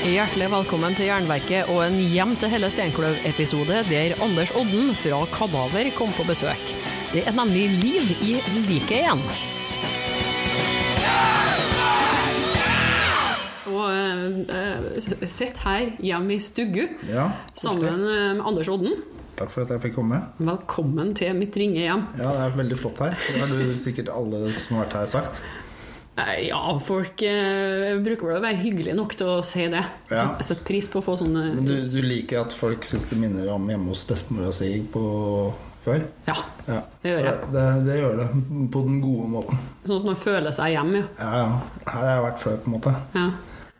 Hjertelig velkommen til Jernverket og en Hjem til Helle Steinkløv-episode der Anders Odden fra Kadaver kom på besøk. Det er nemlig liv i liket igjen. Og uh, sitter her hjemme i Stuggu Ja, sammen eh, med Anders Odden. Takk for at jeg fikk komme. Velkommen til mitt ringe hjem. Ja, det er veldig flott her. Det har du sikkert alle som har vært her sagt. Eh, Ja, folk eh, bruker vel å være hyggelig nok til å si det. Ja. Sett pris på å få sånne Men du, du liker at folk syns det minner om hjemme hos bestemora si på før? Ja, Ja. det gjør jeg. Det, det gjør det. På den gode måten. Sånn at man føler seg hjemme, ja. Ja, ja. Her har jeg vært før, på en måte. ja.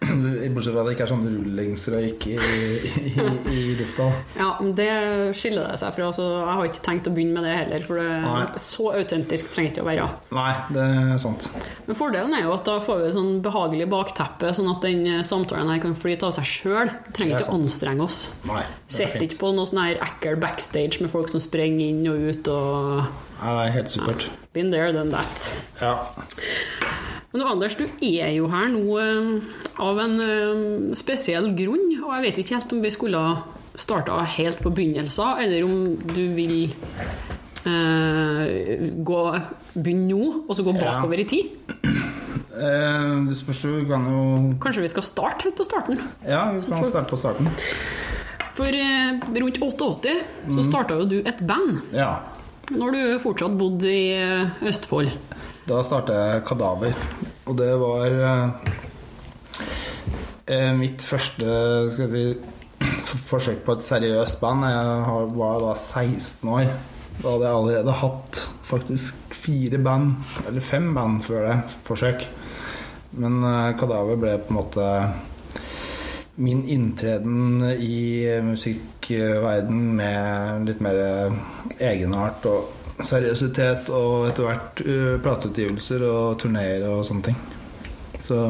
Bortsett fra at det ikke er sånn rullingsrøyk i, i, i, lufta. Ja, det skiller det seg fra. Så jeg har ikke tenkt å begynne med det heller, for det, Nei. så autentisk trenger det ikke å være. Nei, det er sant. Men fordelen er jo at da får vi et sånn behagelig bakteppe, sånn at den eh, samtalen her kan flyte av seg sjøl. Trenger er ikke å anstrenge oss. Nei, er Sitter ikke på noe sånn her ekkel backstage med folk som sprenger inn og ut og Nei, det er helt supert. Been there, done that. Ja. Men Anders, du er jo her nå eh, av en eh, spesiell grunn, og jeg vet ikke helt om vi skulle starta helt på begynnelsen, eller om du vil eh, gå, begynne nå, og så gå Ja. bakover i tid. Eh, det spørs jo, vi kan jo Kanskje vi skal starte helt på starten. Ja, vi kan starte på starten. For eh, rundt 88 så starta jo du et band, Ja. Når du fortsatt bodde i eh, Østfold. Da startet jeg Kadaver, og det var eh, eh, mitt første si, forsøk på et seriøst band. Jeg var da 16 år. Da hadde jeg allerede hatt faktisk fire band, eller fem band før det, forsøk. Men eh, Kadaver ble på en måte min inntreden i musikkverden med litt mer egenart og seriøsitet, og etter hvert uh, plateutgivelser og turneer og sånne ting. Så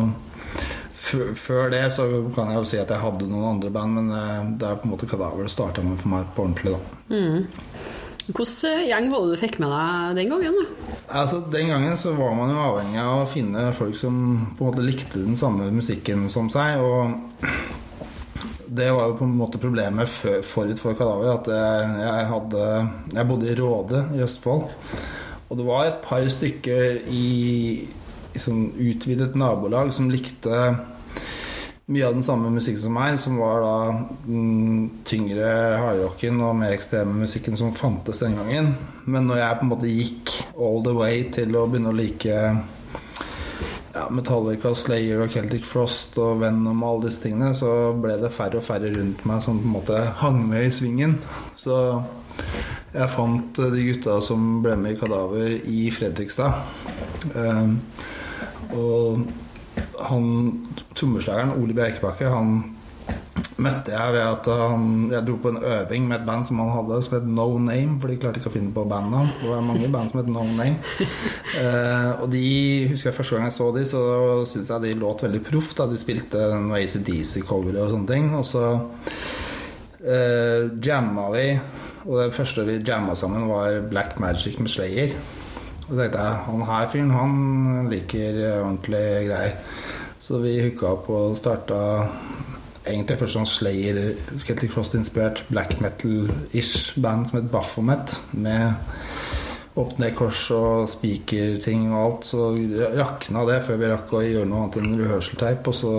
før det så kan jeg jo si at jeg hadde noen andre band, men eh, det er på en måte Kadaver det starta med for meg på ordentlig, da. Hvilken gjeng var det du fikk med deg den gangen? da? Altså, Den gangen så var man jo avhengig av å finne folk som på en måte likte den samme musikken som seg. Og det var jo på en måte problemet forut for Kadaver. At jeg hadde Jeg bodde i Råde i Østfold. Og det var et par stykker i, i sånn utvidet nabolag som likte mye av den samme musikken som meg, som var da den tyngre hardrocken og mer ekstreme musikken som fantes den gangen. Men når jeg på en måte gikk all the way til å begynne å like ja, Metallica, Slayer og Celtic Frost og Venom og alle disse tingene, så ble det færre og færre rundt meg som på en måte hang med i svingen. Så jeg fant eh, de gutta som ble med i Kadaver i Fredrikstad. Um, og han trommeslageren Ole Bjerkebakke, han møtte jeg ved at han, jeg dro på en øving med et band som han hadde som het No Name, for de klarte ikke å finne på bandnavn. Det var mange band som het No Name. Eh, og de husker jeg første gang jeg så de, så syntes jeg de låt veldig proff. da De spilte noe ACDC-cover og sånne ting. Og så eh, jamma vi, og det første vi jamma sammen, var Black Magic med Slayer. Og så tenkte jeg han her fyren, han liker ordentlige greier. Så vi hooka opp og starta egentlig først sånn Slayer, Celtic Frost-inspirert black metal-ish band som het Baphomet. Med opp ned kors og spikerting og alt. Så rakna det før vi rakk å gjøre noe annet enn rehearsal-tape. Og så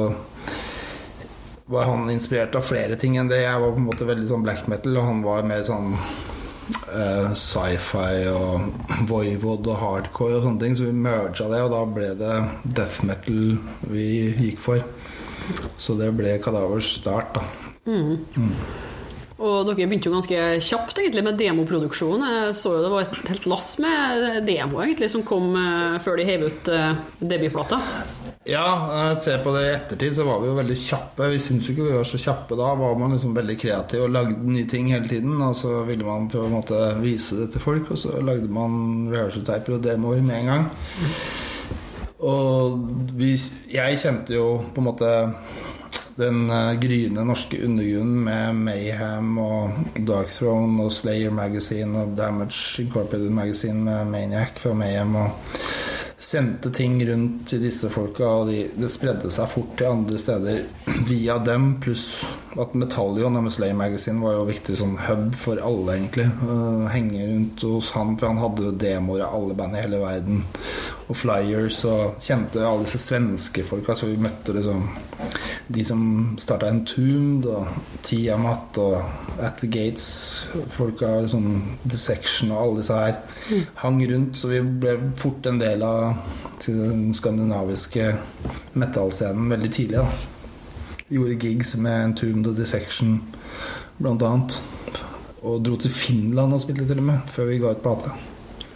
var han inspirert av flere ting enn det. Jeg var på en måte veldig sånn black metal, og han var mer sånn uh, sci-fi og voivod og hardcore og sånne ting. Så vi merga det, og da ble det death metal vi gikk for. Så det ble Kadavers start, da. Og dere begynte jo ganske kjapt egentlig med demoproduksjon. Jeg så jo det var et helt lass med demo egentlig som kom eh, før de heiv ut eh, debutplata. Ja, når jeg ser på det i ettertid, så var vi jo veldig kjappe. Vi syntes jo ikke vi var så kjappe da. Var man liksom veldig kreativ og lagde nye ting hele tiden. Og så ville man på en måte vise det til folk, og så lagde man rehearsal-teiper og demoer med en gang. Og vi, jeg kjente jo på en måte den eh, gryende norske undergrunnen med Mayhem og Dark Throne og Slayer Magazine og Damage Incorporated Magazine med Maniac fra Mayhem og sendte ting rundt til disse folka, og de, det spredde seg fort til andre steder via dem, pluss at Metallion, med Slayer Magazine, var jo viktig som hub for alle, egentlig. Uh, henge rundt hos han, for han hadde demoer av alle band i hele verden. Og flyers, og kjente alle disse svenske folka, så vi møtte liksom de som starta Entombed, og Tiamat og At the Gates, folka liksom Dissection og alle disse her hang rundt, så vi ble fort en del av til den skandinaviske metallscenen veldig tidlig. da Gjorde gigs med Entombed og Dissection blant annet. Og dro til Finland og spilte til og med, før vi ga ut plate.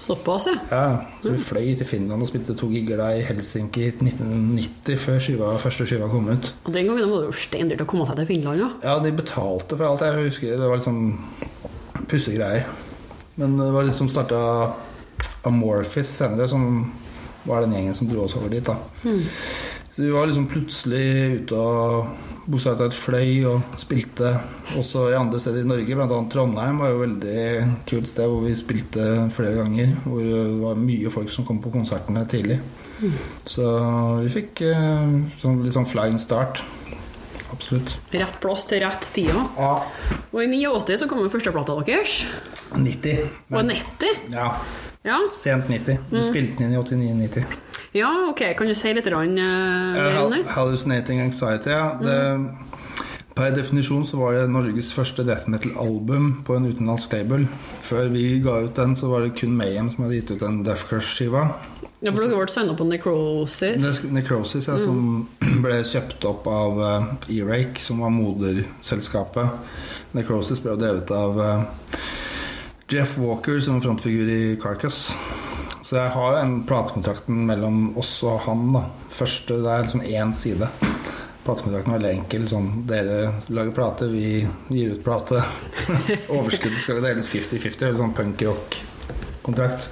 Såpass, ja. Ja, så vi fløy til Finland og spilte to gigger der i Helsinki i 1990, før skiva, første skiva kom ut. Og Den gangen var det jo steindyrt å komme seg til Finland, ja. Ja, de betalte for alt. Jeg husker det var liksom pussige greier. Men det var liksom starta Amorphis senere, som var den gjengen som dro oss over dit. da Så vi var liksom plutselig ute og talt fløy og spilte også i andre steder i Norge. Blant annet Trondheim var jo et veldig kult sted hvor vi spilte flere ganger. Hvor det var mye folk som kom på konsertene tidlig. Så vi fikk eh, sånn, litt sånn flying start. Absolutt. Rett plass til rett tida. Ja. Og i 89 så kom jo førsteplata deres. 90. Og 90. Ja, Ja. sent 90. Vi spilte den inn i 89-90. ja, ok. Kan du si litt rann, uh, om det? Hallucinating Anxiety, ja. Det, per definisjon så var det Norges første death metal-album på en utenlandsk label. Før vi ga ut den, så var det kun Mayhem som hadde gitt ut en Death Crush-skiva. Ja, for dere ble signa på Necrosis. Ne- Necrosis, ja, som ble kjøpt opp av uh, E-Rake, som var moderselskapet. Necrosis ble jo drevet av eh, Jeff Walker, som frontfigur i Carcass. Så jeg har den platekontrakten mellom oss og han. da Første, Det er liksom én side. Platekontrakten er veldig enkel. Sånn, dere lager plate, vi gir ut plate. Overskuddet skal deles 50-50. Eller sånn punk-rock-kontrakt.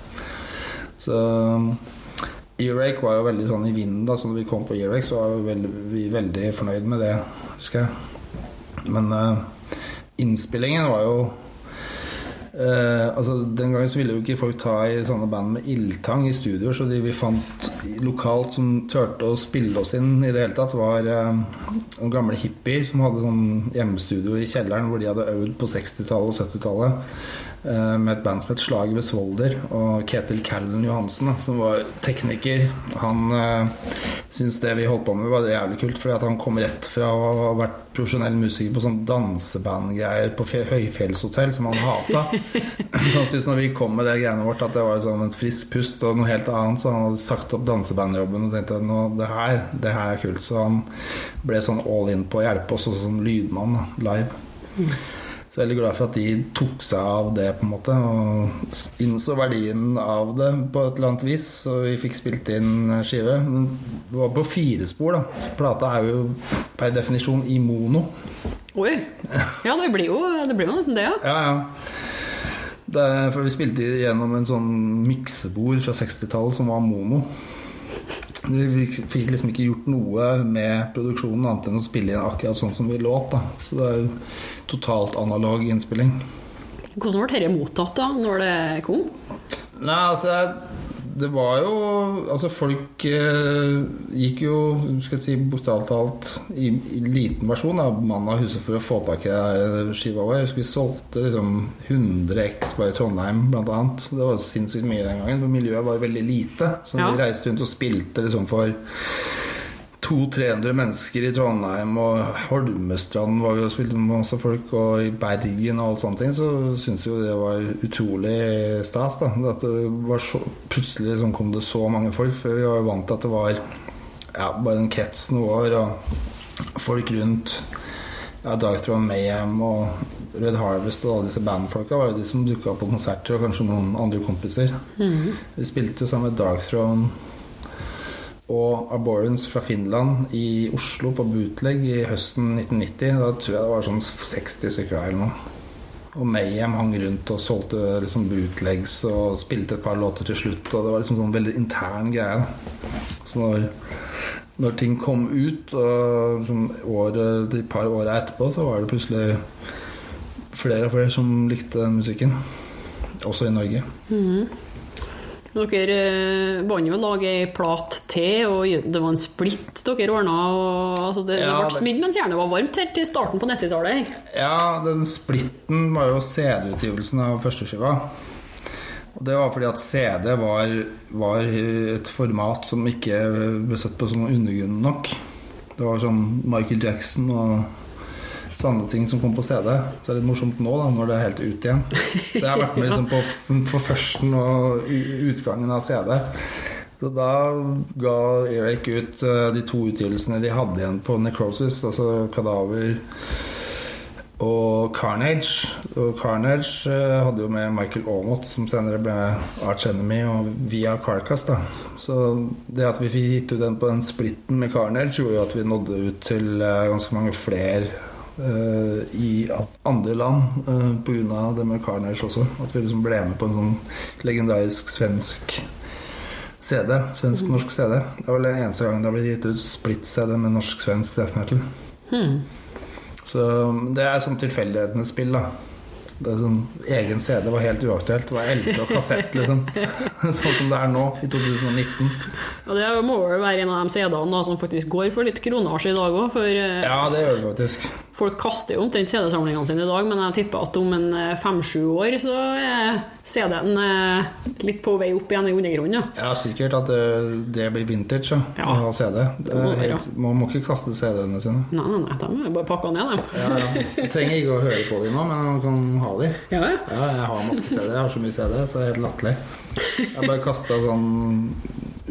Så E-Rake var jo veldig sånn i vinden da, så når vi kom på E-Rake, så var vi veldig, vi veldig fornøyd med det, husker jeg. Men uh, innspillingen var jo eh, altså Den gangen så ville jo ikke folk ta i sånne band med ildtang i studio, så de vi fant lokalt som turte å spille oss inn i det hele tatt, var uh, noen gamle hippier som hadde sånn hjemmestudio i kjelleren hvor de hadde øvd på 60-tallet og 70-tallet eh, med et band som het Slag ved Svolder. Og Ketil Callen Johansen, som var tekniker, han uh, syntes det vi holdt på med, var jævlig kult. Fordi han kom rett fra å ha vært profesjonell musiker på sånn dansebandgreier på høyfjellshotell, som han hata. så han syntes når vi kom med det greiene vårt, at det var sånn en frisk pust og noe helt annet. Så han hadde sagt opp dansebandjobben og tenkte nå, det her, det her er kult. Så han ble sånn all in på å hjelpe oss også som lydmann da, live. Så jeg er veldig glad for at de tok seg av det, på en måte. Og innså verdien av det på et eller annet vis. Så vi fikk spilt inn skive. Det var på fire spor, da. Plata er jo per definisjon i mono. Oi. Ja, det blir jo det blir nesten det, ja. Ja, ja. Det for vi spilte gjennom en sånn miksebord fra 60-tallet som var mono. Vi fikk liksom ikke gjort noe med produksjonen annet enn å spille inn akkurat sånn som vi låt. da Så det er jo totalt analog innspilling. Hvordan ble dette mottatt da, når det kom? Nei, altså Det var jo Altså, folk eh, gikk jo, skal jeg si bokstavelig talt, i, i liten versjon av mann av huset for å få tak i her skiva vår. Jeg husker vi solgte liksom 100 X bare i Trondheim, blant annet. Det var sinnssykt mye den gangen. For miljøet var veldig lite. Så Ja. vi reiste rundt og spilte liksom for 200-300 mennesker i Trondheim, og Holmestrand var vi og spilte med masse folk, og i Bergen og alt sånne ting, så syns jo det var utrolig stas. da At det var så, Plutselig sånn kom det så mange folk, for vi var jo vant til at det var ja, bare en krets noe år, og folk rundt. Ja, Darkthrone Mayhem og Red Harvest og alle disse bandfolka var jo de som dukka opp på konserter, og kanskje noen andre kompiser. Vi spilte jo sammen med Darkthrone og Abhorrence fra Finland i Oslo på bootleg i høsten 1990. Da tror jeg det var sånn 60 stykker her eller noe. Og Mayhem hang rundt og solgte liksom bootlegs og spilte et par låter til slutt. Og det var liksom sånn veldig intern greie. Så når, når ting kom ut, og liksom året, de par åra etterpå, så var det plutselig flere og flere som likte den musikken. Også i Norge. Dere eh, vant jo å lage ei plat til, og det var en splitt dere ordna. Altså det, Ja, det ble smidd mens jernet var varmt helt til starten på 90-tallet. Ja, den splitten var jo CD-utgivelsen av førsteskiva. Og det var fordi at CD var, var et format som ikke ble sett på som undergrunnen nok. Det var sånn Michael Jackson og sånne ting som kom på CD. Så det er litt morsomt nå, da, når det er helt ut igjen. Så jeg har vært med liksom på, på førsten og utgangen av CD. Så da ga Eric ut eh, de to utgivelsene de hadde igjen på Necrosis, altså Kadaver og Carnage. Og Carnage eh, hadde jo med Michael Aamodt, som senere ble Arch Enemy, og via Carcass. da Så det at vi fikk gitt ut den på den splitten med Carnage, gjorde jo at vi nådde ut til eh, ganske mange flere i andre land uh, pga. det med Carnage også. At vi liksom ble med på en sånn legendarisk svensk CD. Svensk-norsk CD. Det var vel den eneste gangen det har blitt gitt ut splitt-CD med norsk-svensk death metal. Så det er sånn tilfeldighetenes spill, da. Det sånn, egen CD var helt uaktuelt. Det var LP og kassett, liksom. sånn som det er nå, i 2019. Og det må vel være en av de CD-ene som faktisk går for litt kronasje i dag òg, for eh, Ja, det gjør det faktisk. Folk kaster jo omtrent CD-samlingene sine i dag, men jeg tipper at om en eh, fem-sju år så er CD-en eh, litt på vei opp igjen i undergrunnen. Ja. Ja, sikkert at det, det blir vintage ja, Ja. å ha CD. Det må helt, man må ikke kaste CD-ene sine. Nei, nei, nei, de er bare pakka ned, de. Ja, ja. Trenger ikke å høre på dem nå, men man kan ha dem. Ja, ja. Ja, jeg har masse CD. Jeg har så mye CD, så det er helt latterlig. Jeg bare kasta sånn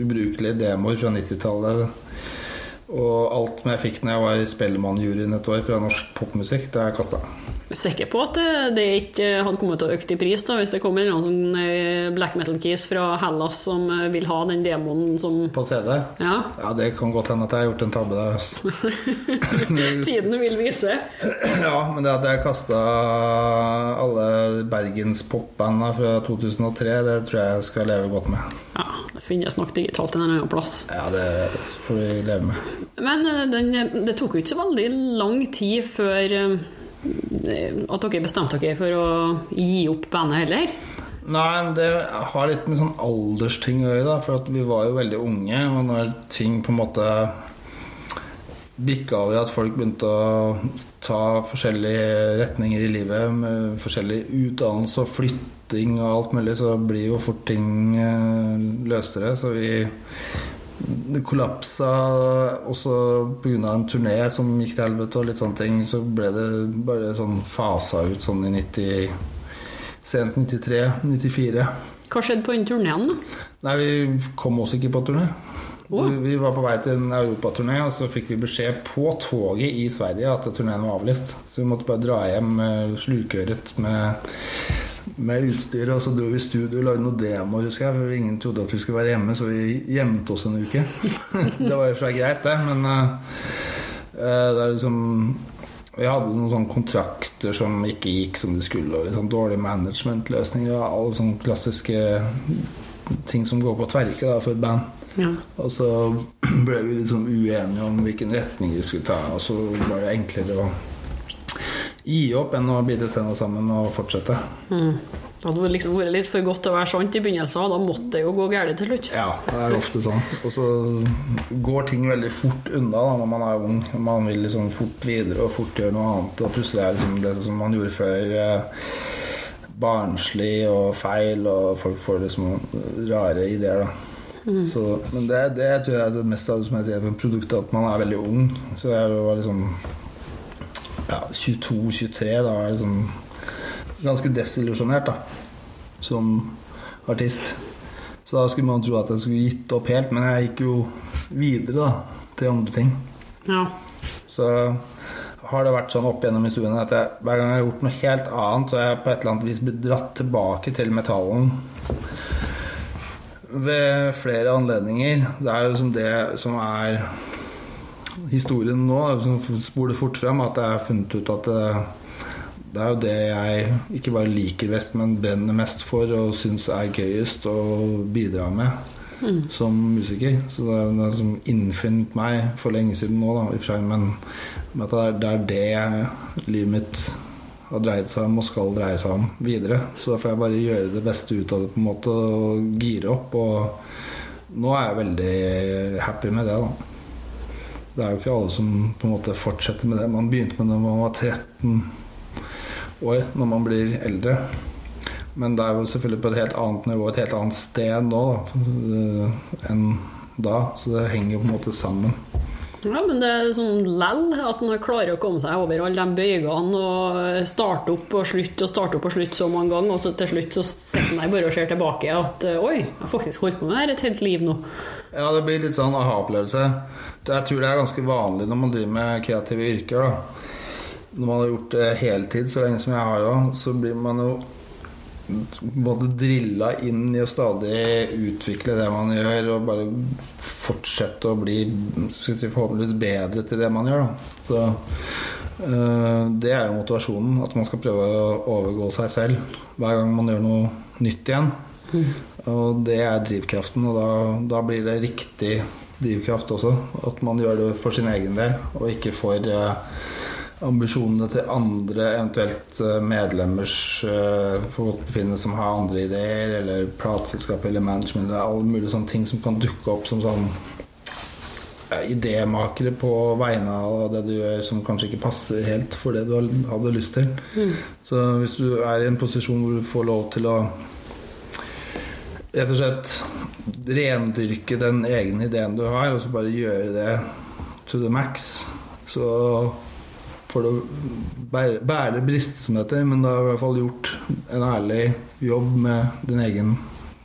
ubrukelige demoer fra 90-tallet. Og alt jeg fikk når jeg var i Spellemannjuryen et år fra norsk popmusikk, det jeg kasta. Er sikker på at det, ikke hadde kommet til å øke i pris da, hvis det kom en eller annen sånn eh, black metal-kis fra Hellas som eh, vil ha den demoen som På CD? Ja, Ja, det kan godt hende at jeg har gjort en tabbe der. Altså. tiden vil vise. ja, men det at jeg kasta alle Bergens popbanda fra 2003, det tror jeg jeg skal leve godt med. Ja, det finnes nok digitalt en eller annen plass. Ja, det får vi leve med. Men eh, den, det tok jo ikke så veldig lang tid før eh, at dere bestemte dere for å gi opp bandet heller. Nei, det har litt med sånn aldersting å gjøre, da. For vi var jo veldig unge, og når ting på en måte bikka over at folk begynte å ta forskjellige retninger i livet, med forskjellig utdannelse og flytting og alt mulig, så blir jo fort ting eh, løsere. Så vi det kollapsa også pga. en turné som gikk til helvete og litt sånne ting. Så ble det bare sånn fasa ut sånn i 90 Sent 93-94. Hva skjedde på den turneen, da? Nei, vi kom oss ikke på turné. Oh. Vi, var på vei til en europaturné, og så fikk vi beskjed på toget i Sverige at turneen var avlyst. Så vi måtte bare dra hjem slukøret med, med utstyr. Og så dro vi i studio og lagde noen demoer, husker jeg. For ingen trodde at vi skulle være hjemme, så vi gjemte oss en uke. det var jo så greit, det, men eh, det er liksom vi hadde noen sånne kontrakter som ikke gikk som de skulle. Og sånn dårlige managementløsninger og alle sånne klassiske ting som går på tverke da, for et band. Ja. Og så ble vi sånn uenige om hvilken retning vi skulle ta. Og så var det enklere å gi opp enn å bite tenna sammen og fortsette. Mm. Det hadde liksom vært litt for godt til å være sant i begynnelsen, da måtte det jo gå galt til slutt. Ja, det er ofte sånn. Og så går ting veldig fort unna da, når man er ung. Man vil liksom fort videre og fort gjøre noe annet. Og plutselig er liksom det som man gjorde før, eh, barnslig og feil, og folk får liksom rare ideer. da. Så, men det, det tror jeg er det mest av det som jeg sier, for produktet at man er veldig ung. Så jeg var liksom ja, 22-23, da jeg liksom ganske desillusjonert da, som artist. Så da skulle man tro at jeg skulle gitt opp helt, men jeg gikk jo videre da, til andre ting. Ja. Så har det vært sånn opp gjennom historien at jeg, hver gang jeg har gjort noe helt annet, så har jeg på et eller annet vis blitt dratt tilbake til metallen. Ved flere anledninger. Det er jo som det som er historien nå, spoler fort frem, at jeg har funnet ut at det, det er jo det jeg ikke bare liker best, men brenner mest for og syns er gøyest å bidra med som musiker. Så det er det innfunnet meg for lenge siden nå, da, seg, men, men det er, det er det livet mitt har dreid seg om og skal dreie seg om videre. Så da får jeg bare gjøre det beste ut av det på en måte og gire opp. Og nå er jeg veldig happy med det, da. Det er jo ikke alle som på en måte fortsetter med det. Man begynte med det da man var 13 år, når man blir eldre. Men det er jo selvfølgelig på et helt annet nivå, et helt annet sted nå da, enn da. Så det henger jo på en måte sammen. Ja, men det er sånn lell at man klarer å komme seg over alle de bøygene og starte opp og slutte og starte opp og slutte så mange ganger, og så til slutt så sitter man bare og ser tilbake at oi, jeg har faktisk holdt på med det her et helt liv nå. Ja, det blir litt sånn aha-opplevelse. Jeg tror det er ganske vanlig når man driver med kreative yrker. da. Når man har gjort det heltid så lenge som jeg har òg, så blir man jo både drilla inn i å stadig utvikle det man gjør, og bare fortsette å bli si, forhåpentligvis bedre til det man gjør. Da. Så øh, det er jo motivasjonen. At man skal prøve å overgå seg selv hver gang man gjør noe nytt igjen. Og det er drivkraften, og da, da blir det riktig drivkraft også. At man gjør det for sin egen del, og ikke for øh, ambisjonene til andre, eventuelt eh, medlemmers uh, forgodtbefinnende som har andre ideer, eller plateselskap eller management, eller alle mulige sånne ting som kan dukke opp som sånn idémakere på vegne av det du gjør som kanskje ikke passer helt for det du hadde lyst til. Mm. Så hvis du er i en posisjon hvor du får lov til å rett og slett rendyrke den egne ideen du har, og så bare gjøre det to the max, så får du bære, bære brist, som dette heter. Men du har i hvert fall gjort en ærlig jobb med din egen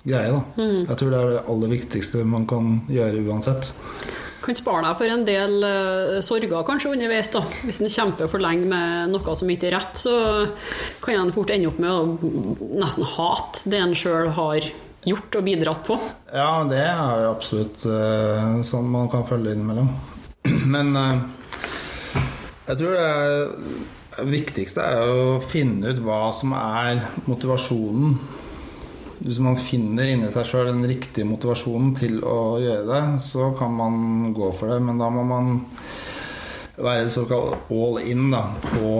greie. Da. Mm. Jeg tror det er det aller viktigste man kan gjøre uansett. Kan spare deg for en del uh, sorger kanskje underveis. da. Hvis en kjemper for lenge med noe som ikke er rett, så kan en fort ende opp med å nesten hate det en sjøl har gjort og bidratt på. Ja, det er absolutt uh, sånn man kan følge innimellom. Men uh, jeg tror det viktigste er å finne ut hva som er motivasjonen. Hvis man finner inni seg sjøl den riktige motivasjonen til å gjøre det, så kan man gå for det. Men da må man være såkalt all in da, på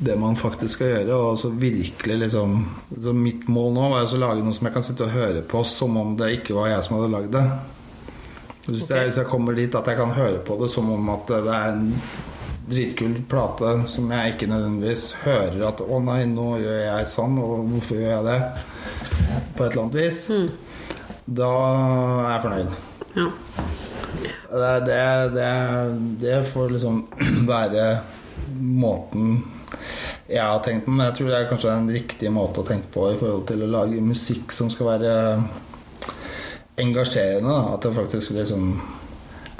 det man faktisk skal gjøre. Og så virkelig liksom så Mitt mål nå var å lage noe som jeg kan sitte og høre på som om det ikke var jeg som hadde lagd det. Hvis, okay. jeg, hvis jeg kommer dit at jeg kan høre på det som om at det er en dritkul plate som jeg ikke nødvendigvis hører at 'Å nei, nå gjør jeg sånn', og 'hvorfor gjør jeg det?' på et eller annet vis, mm. da er jeg fornøyd. Ja. Det, det, det, det, får liksom være måten jeg har tenkt på, men jeg tror det er kanskje en riktig måte å tenke på i forhold til å lage musikk som skal være engasjerende. Da. At jeg faktisk liksom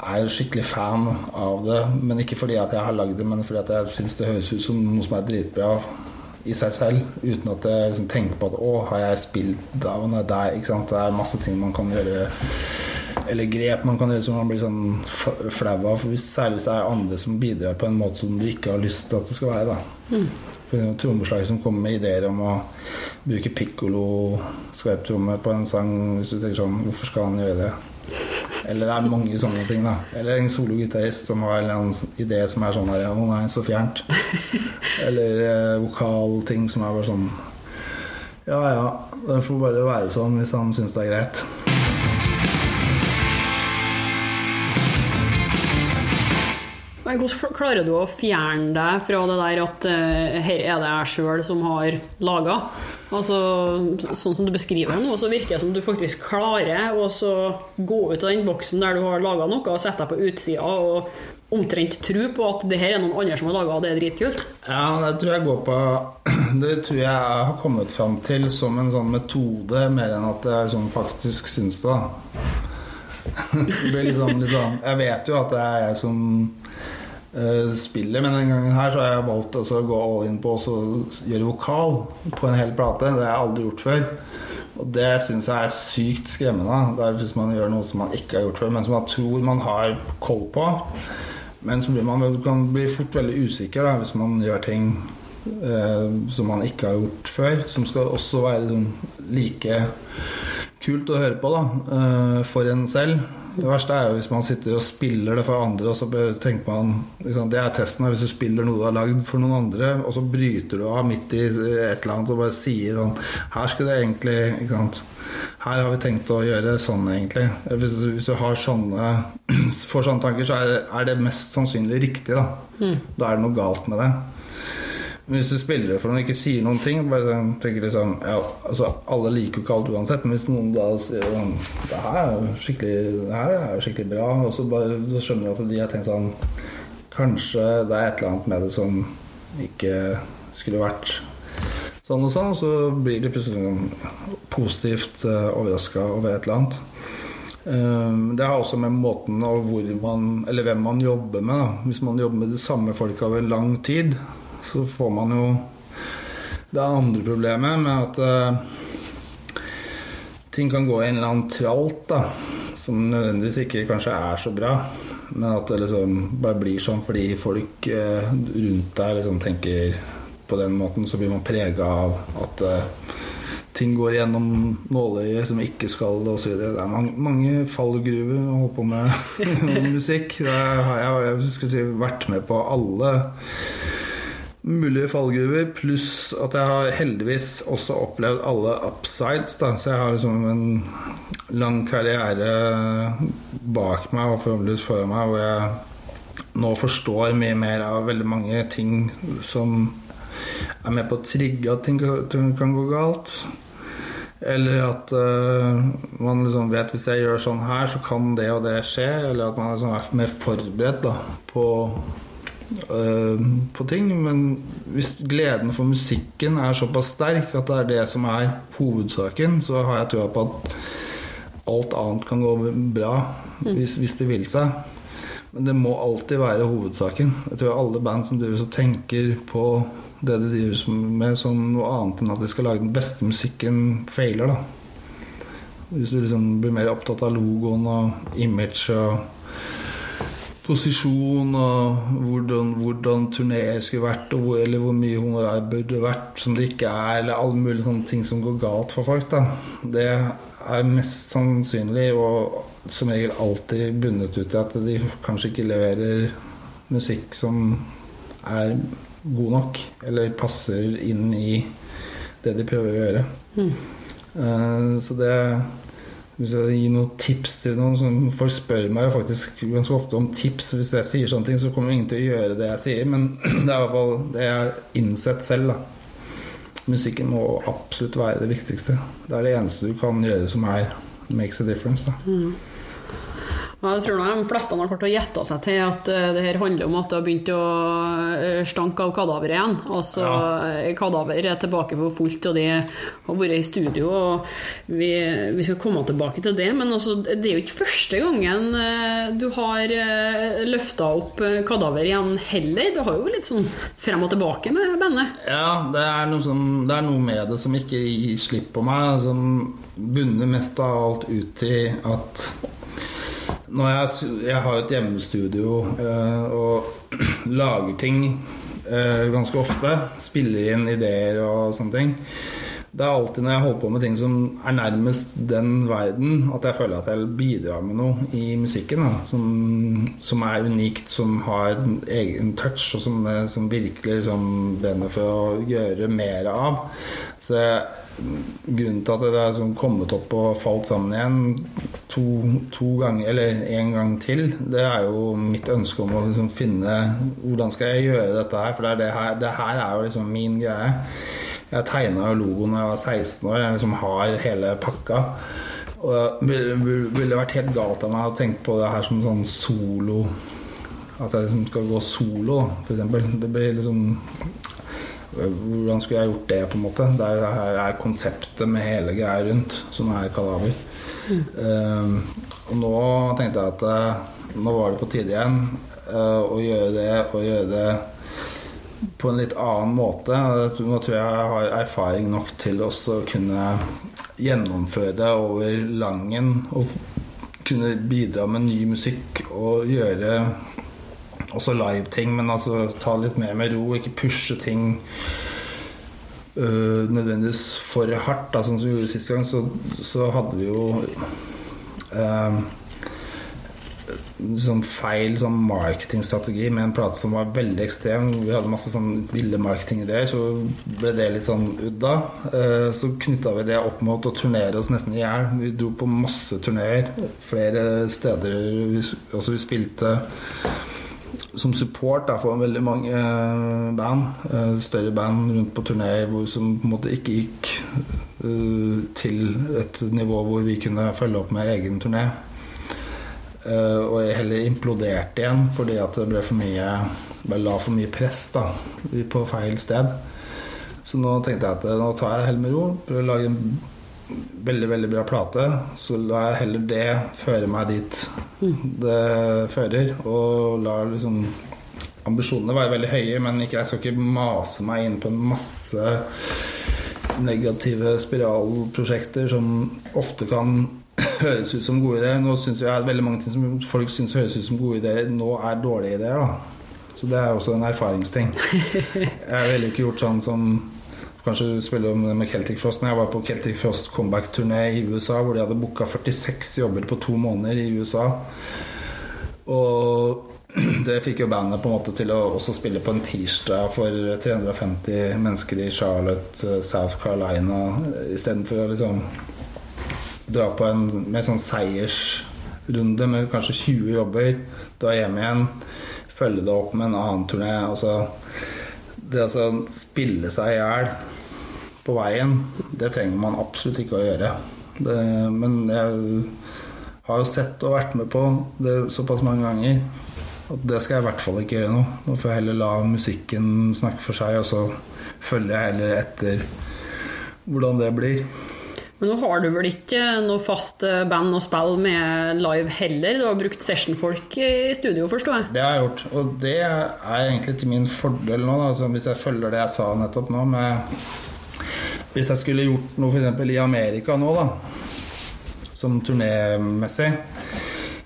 er skikkelig fan av det. Men ikke fordi at jeg har lagd det, men fordi at jeg syns det høres ut som noe som er dritbra i seg selv. Uten at jeg liksom tenker på at 'Å, har jeg spilt da, og er, Ikke sant? Det er masse ting man kan gjøre eller grep man kan gjøre som man blir sånn flau av. Særlig hvis det er andre som bidrar på en måte som du ikke har lyst til at det skal være. da mm. Trommeslager som kommer med ideer om å bruke pikkolo skarptromme på en sang. Hvis du tenker sånn Hvorfor skal han gjøre det? Eller det er mange sånne ting, da. Eller en sologitarist som har en idé som er sånn her Å nei, så fjernt. Eller eh, vokalting som er bare sånn Ja ja, det får bare være sånn hvis han syns det er greit. Men hvordan klarer du å fjerne deg fra det der at uh, her er det jeg sjøl som har laga? Altså, sånn som du beskriver nå, så virker det som du faktisk klarer å gå ut av den boksen der du har laga noe, og sette deg på utsida og omtrent tro på at det her er noen andre som har laga, og det er dritkult. Ja, det tror jeg går på Det tror jeg har kommet fram til som en sånn metode, mer enn at jeg sånn faktisk syns det. det blir litt sånn, litt sånn Jeg vet jo at det er jeg som Eh, spillet. Men denne gangen her så har jeg valgt å gå all in på å gjøre vokal på en hel plate. Det har jeg aldri gjort før. Og det syns jeg er sykt skremmende. Det er Hvis man gjør noe som man ikke har gjort før, men som man tror man har koll på. Men så blir man kan bli fort veldig usikker da, hvis man gjør ting eh, som man ikke har gjort før. Som skal også være liksom, like kult å høre på da, eh, for en selv. Det verste er jo hvis man sitter og spiller det for andre, og så tenker man liksom, Det er testen. da, Hvis du spiller noe du har lagd for noen andre, og så bryter du av midt i et eller annet og bare sier sånn Her skulle det egentlig ikke sant? Her har vi tenkt å gjøre sånn, egentlig. Hvis, du- hvis du har sånne får sånne tanker, så er, er det mest sannsynlig riktig, da. Da er det noe galt med det. Hvis du spiller for noen og ikke sier noen ting bare sånn, tenker liksom, ja, altså, Alle liker jo ikke alt uansett, men hvis noen da sier sånn Det her er jo skikkelig, er skikkelig bra, og så, bare, så skjønner du at de har tenkt sånn Kanskje det er et eller annet med det som ikke skulle vært sånn og sånn, så blir de plutselig sånn positivt uh, overraska over et eller annet. Um, det har også med måten og man, hvem man jobber med. Hvis man jobber med de samme folka over lang tid, så får man jo det andre problemet med at uh, ting kan gå i en eller annen tralt da, som nødvendigvis ikke kanskje er så bra. Men at det liksom bare blir sånn fordi folk uh, rundt deg liksom tenker på den måten, så blir man prega av at uh, ting går gjennom nåløyet som ikke skal, det, osv. Det er mange, mange fallgruver å holde på med musikk. Det har jeg, jeg si, vært med på alle mulige fallgruver, pluss at jeg har heldigvis også opplevd alle upsides. Da. Så jeg har liksom en lang karriere bak meg og forhåpentligvis foran meg hvor jeg nå forstår mye mer av veldig mange ting som er med på å trigge at ting kan gå galt. Eller at uh, man liksom vet hvis jeg gjør sånn her, så kan det og det skje. Eller at man liksom er mer forberedt da, på på ting. Men hvis gleden for musikken er såpass sterk at det er det som er hovedsaken, så har jeg trua på at alt annet kan gå bra hvis, hvis det vil seg. Men det må alltid være hovedsaken. Jeg tror alle band som driver og tenker på det de driver med som noe annet enn at de skal lage den beste musikken, feiler, da. Hvis du liksom blir mer opptatt av logoen og image og posisjon og hvordan, hvordan turneer skulle vært, hvor, eller hvor mye honorar burde vært som det ikke er, eller alle mulige sånne ting som går galt for folk. Da. Det er mest sannsynlig og som regel alltid bundet ut i at de kanskje ikke leverer musikk som er god nok, eller passer inn i det de prøver å gjøre. Eh, så det hvis jeg gir noen tips til noen som Folk spør meg jo faktisk ganske ofte om tips. Hvis jeg sier sånne ting, så kommer ingen til å gjøre det jeg sier. Men det er i hvert fall det jeg har innsett selv. da Musikken må absolutt være det viktigste. Det er det eneste du kan gjøre som er makes a difference. da Men jeg tror de fleste har klart å gjette seg til at eh, det her handler om at det har begynt å eh, stanke av kadaver igjen. Altså ja. Kadaver er tilbake for fullt, og de har vært i studio. og Vi, vi skal komme tilbake til det, men altså, det er jo ikke første gangen eh, du har løfta opp eh, kadaver igjen heller. Det har jo litt sånn frem og tilbake med bandet. Ja, det er, noe som, det er noe med det som ikke gir slipp på meg. Som bunner mest av alt ut i at jeg, jeg har et hjemmestudio eh, og lager ting eh, ganske ofte. Spiller inn ideer og sånne ting. Det er alltid når jeg holder på med ting som er nærmest den verden, at jeg føler at jeg bidrar med noe i musikken. Da, som, som er unikt, som har en egen touch, og som, eh, som virkelig liksom, brenner for å gjøre mer av. Så jeg, grunnen til at det er sånn kommet opp og falt sammen igjen to, to ganger, eller en gang til, det er jo mitt ønske om å liksom finne Hvordan skal jeg gjøre dette her? For det, det, her, det her er jo liksom min greie. Jeg tegna jo logoen da jeg var 16 år. Jeg liksom har hele pakka. Og det ville vært helt galt av meg å tenke på det her som sånn solo At jeg liksom skal gå solo, eksempel. Det blir liksom hvordan skulle jeg gjort det, på en måte? Det er, det er konseptet med hele greia rundt, som er Kalaver. Mm. Uh, og nå tenkte jeg at uh, nå var det på tide igjen uh, å gjøre det og gjøre det på en litt annen måte. Nå tror jeg jeg har erfaring nok til også å kunne gjennomføre det over langen og kunne bidra med ny musikk og gjøre også live-ting, men altså ta litt mer med ro, ikke pushe ting Uh, nødvendigvis for hardt. Da, sånn som vi gjorde sist gang, så, så hadde vi jo uh, sånn feil sånn marketingstrategi med en plate som var veldig ekstrem. Vi hadde masse sånn ville marketingideer, så ble det litt sånn udda. Eh, så knytta vi det opp mot å turnere oss nesten i hjel. Vi dro på masse turneer. Flere steder. Også vi spilte som support da, for veldig mange uh, band. uh, større band rundt på turneer som på en måte ikke gikk uh, til et nivå hvor vi kunne følge opp med egen turné. Og jeg heller imploderte igjen fordi at det ble for mye bare la for mye press da, på feil sted. Så nå tenkte jeg at nå tar jeg det helt med ro. Prøver å lage en veldig, veldig bra plate. Så lar jeg heller det føre meg dit det fører. Og lar liksom Ambisjonene være veldig høye, men ikke, jeg skal ikke mase meg inn på en masse negative spiralprosjekter som ofte kan høres ut som gode ideer. Nå syns jeg veldig mange ting som folk syns høres ut som gode ideer, nå er dårlige ideer. da Så det er også en erfaringsting. Jeg ville ikke gjort sånn som Kanskje spille om det med Celtic Frost. men jeg var på Celtic Frost comeback-turné i USA, hvor de hadde booka 46 jobber på to måneder i USA. Og det fikk jo bandet på en måte til å også spille på en tirsdag for 350 mennesker i Charlotte, eh, South Carolina, istedenfor å liksom dra på en mer sånn seiersrunde med kanskje 20 jobber, dra hjem igjen, følge det opp med en annen turné. Altså, det å spille seg i hjel på veien, det trenger man absolutt ikke å gjøre. Det, men jeg har jo sett og vært med på det såpass mange ganger at det skal jeg i hvert fall ikke gjøre nå. Nå får jeg heller la musikken snakke for seg, og så følger jeg heller etter hvordan det blir. Men nå har du vel ikke noe fast band å spille med live heller? Du har brukt sessionfolk i studio, forstår jeg? Det har jeg gjort, og det er egentlig til min fordel nå, da, hvis jeg følger det jeg sa nettopp nå med Hvis jeg skulle gjort noe f.eks. i Amerika nå, da, som turnémessig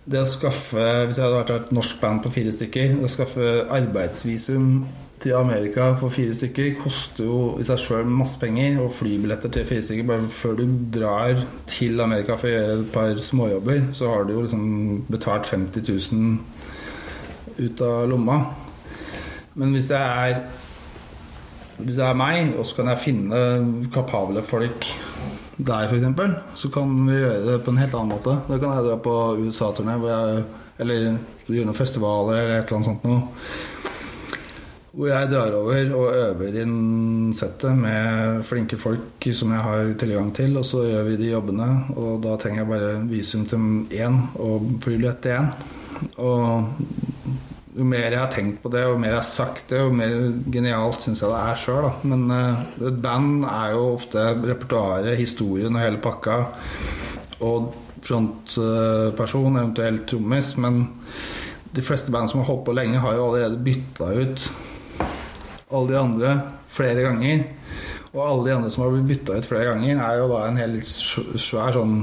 det å skaffe, Hvis jeg hadde vært et norsk band på fire stykker Det å skaffe arbeidsvisum til Amerika for fire stykker koster jo i seg sjøl masse penger. Og flybilletter til fire stykker bare før du drar til Amerika for å gjøre et par småjobber, så har du jo liksom betalt 50 000 ut av lomma. Men hvis det er hvis det er meg, og så kan jeg finne kapable folk der, f.eks., så kan vi gjøre det på en helt annen måte. Da kan jeg dra på USA-turné, eller gjøre noen festivaler eller et eller annet sånt noe. Hvor jeg drar over og øver inn settet med flinke folk som jeg har tilgang til, og så gjør vi de jobbene. Og da trenger jeg bare visum til én og flybillett til én. Og jo mer jeg har tenkt på det, og mer jeg har sagt det, jo mer genialt syns jeg det er sjøl. Men uh, et band er jo ofte repertoaret, historien og hele pakka. Og frontperson, eventuelt trommis. Men de fleste band som har holdt på lenge, har jo allerede bytta ut alle de andre flere ganger. Og alle de andre som har blitt bytta ut flere ganger, er jo da en helt svær sånn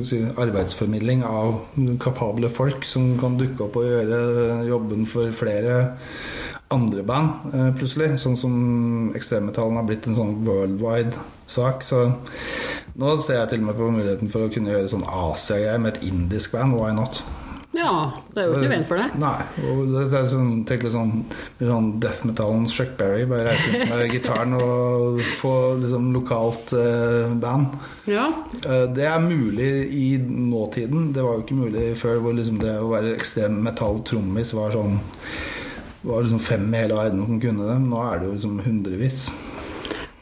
si, arbeidsformidling av kapable folk som kan dukke opp og gjøre jobben for flere andre band, eh, plutselig. Sånn som ekstremmetallen har blitt en sånn worldwide sak. Så nå ser jeg til og med på muligheten for å kunne gjøre sånn Asia-greier med et indisk band. Why not? Ja, det er jo ikke veien for det. Nei. og det er sånn, tenk litt sånn, sånn death metalens Chuck Berry. Bare reise ut med gitaren og få liksom lokalt eh, band. Ja. Eh, det er mulig i nåtiden. Det var jo ikke mulig før hvor liksom det å være ekstrem metall-trommis var sånn var liksom fem i hele verden som kunne det. Nå er det jo liksom hundrevis.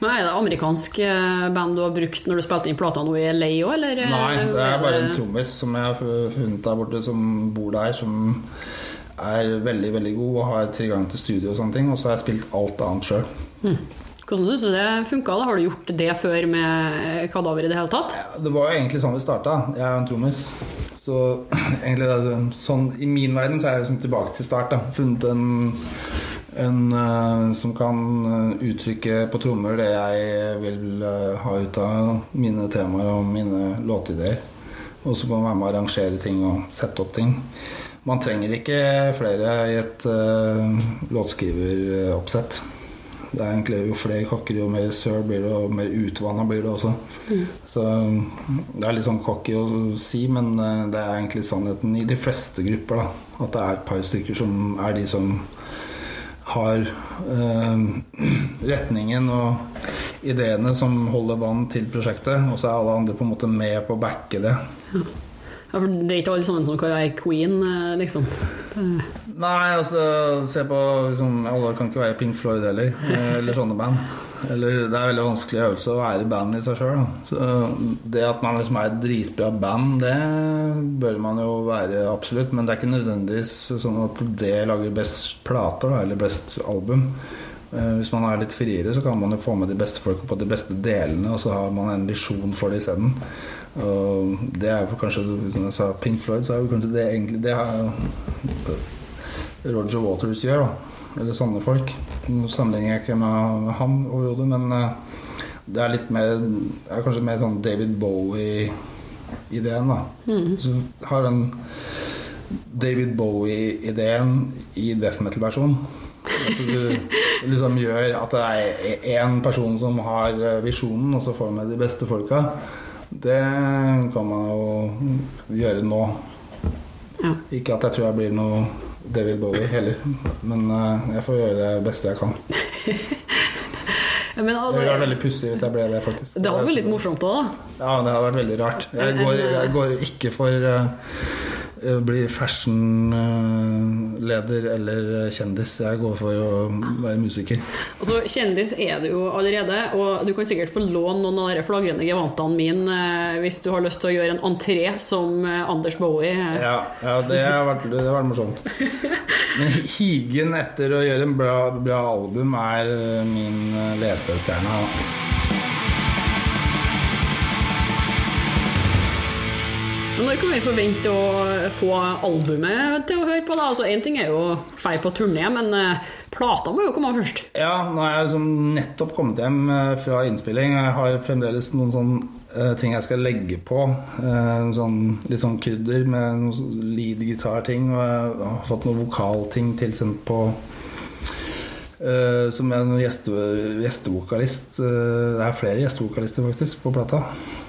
Men Er det amerikansk eh, band du har brukt når du spilte inn plata nå i LA òg, eller? Eh, Nei, det er bare en trommis som jeg har funnet der borte, som bor der, som er veldig, veldig god og har tilgang til studio og sånne ting. Og så har jeg spilt alt annet sjøl. Hmm. Hvordan syns du det funka? Har du gjort det før med eh, Kadaver i det hele tatt? Ja, det var jo egentlig sånn vi starta. Jeg er en trommis. Så egentlig det er sånn, i min verden så er jeg liksom tilbake til start. Da. Funnet en en uh, som kan eh, uttrykke på trommer det jeg vil uh, ha ut av mine temaer og mine låtideer. Og så kan man være med å arrangere ting og sette opp ting. Man trenger ikke flere i et uh, låtskriveroppsett. Det er egentlig Jo flere kokker, jo mer søl blir det, og mer utvanna blir det også. Så det er litt sånn cocky å si, men det er egentlig sannheten i de fleste grupper. da At det er et par stykker som er de som har eh, retningen og ideene som holder vann til prosjektet, og så er alle andre på en måte med på å backe det. Ja, for det er ikke alle sammen som kan være queen, eh, liksom. Nei, altså se på liksom, Alle kan ikke være Pink Floyd heller, eh, eller sånne band. Eller Det er veldig vanskelig øvelse å være band i seg sjøl. Det at man liksom er et dritbra band, det bør man jo være absolutt. Men det er ikke nødvendigvis sånn at det lager best plater da, eller best album. Eh, Hvis man er litt friere, så kan man jo få med de beste folka på de beste delene, og så har man en visjon for det isteden. Det er jo kanskje Som jeg sa, Pink Floyd, så er jo kanskje det egentlig Det er Roger Waters gjør, da. Eller sånne folk. Nå sammenligner jeg ikke med han overhodet, men eh, det er litt mer er kanskje mer sånn David Bowie-ideen, da. Så har den David Bowie-ideen i death metal-versjon. At du liksom gjør at det er én person som har eh, visjonen, og så får med de beste folka. Det kan man jo gjøre nå. ja. Ikke at jeg tror jeg blir noe David Bowie heller, men uh, jeg får gjøre det beste jeg kan. Men altså, Det altså, ville vært veldig pussig hvis jeg ble det, faktisk. det hadde vært litt morsomt òg, da. Ja, det hadde vært veldig rart. Jeg går, jeg går ikke for eh, å bli fashionleder eller kjendis. Jeg går for å være musiker. Altså, Kjendis er du jo allerede, og du kan sikkert få låne noen av de flagrende gevantene mine eh, hvis du har lyst til å gjøre en entré som eh, Anders Bowie. eh. Ja, ja det, har vært, det har vært morsomt. Men higen etter å gjøre en bra, bra album er eh, min eh, ledestjerne. Når kan vi forvente å få albumet til å høre på? da? Altså, Én ting er jo feil på turné, men eh, plata må jo komme først. Ja, nå har jeg liksom nettopp kommet hjem eh, fra innspilling. Jeg har fremdeles noen sånne eh, ting jeg skal legge på. Sånn, litt sånn krydder med noen lead-gitar-ting. Og jeg har fått noen vokalting tilsendt på Som er noen gjeste, gjestevokalist. Det er flere gjestevokalister faktisk på plata.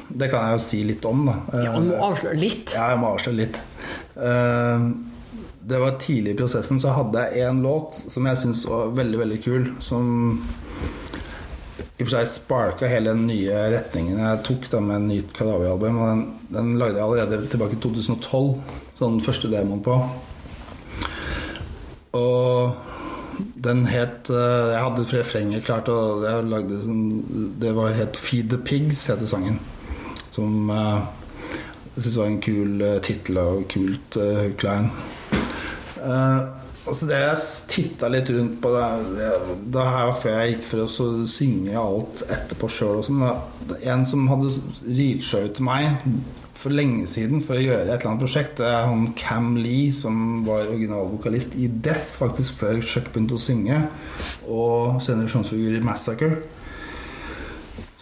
Det kan jeg jo si litt om, da. Ja, Du må avsløre litt. Ja, jeg må avsløre litt. Eh, det var tidlig i prosessen, så hadde jeg én låt som jeg syntes var veldig, veldig kul. Som i og for seg sparka hele den nye retningen jeg tok da med nytt Kadavi-album. Den, den lagde jeg allerede tilbake i 2012, sånn den første demoen på. Og den het eh, Jeg hadde refrenget klart, og jeg lagde sånn Det var het 'Feed the Pigs', heter sangen. Som eh, jeg syntes var en kul uh, tittel og kult uh, klein. Uh, altså det jeg titta litt rundt på da, det- det, her var før jeg gikk for å synge alt etterpå sjøl En som hadde ut til meg for lenge siden for å gjøre et eller annet prosjekt, det er han Cam Lee, som var originalvokalist i Death, faktisk før Chuck begynte å synge, og senere frontfigur i Massacre.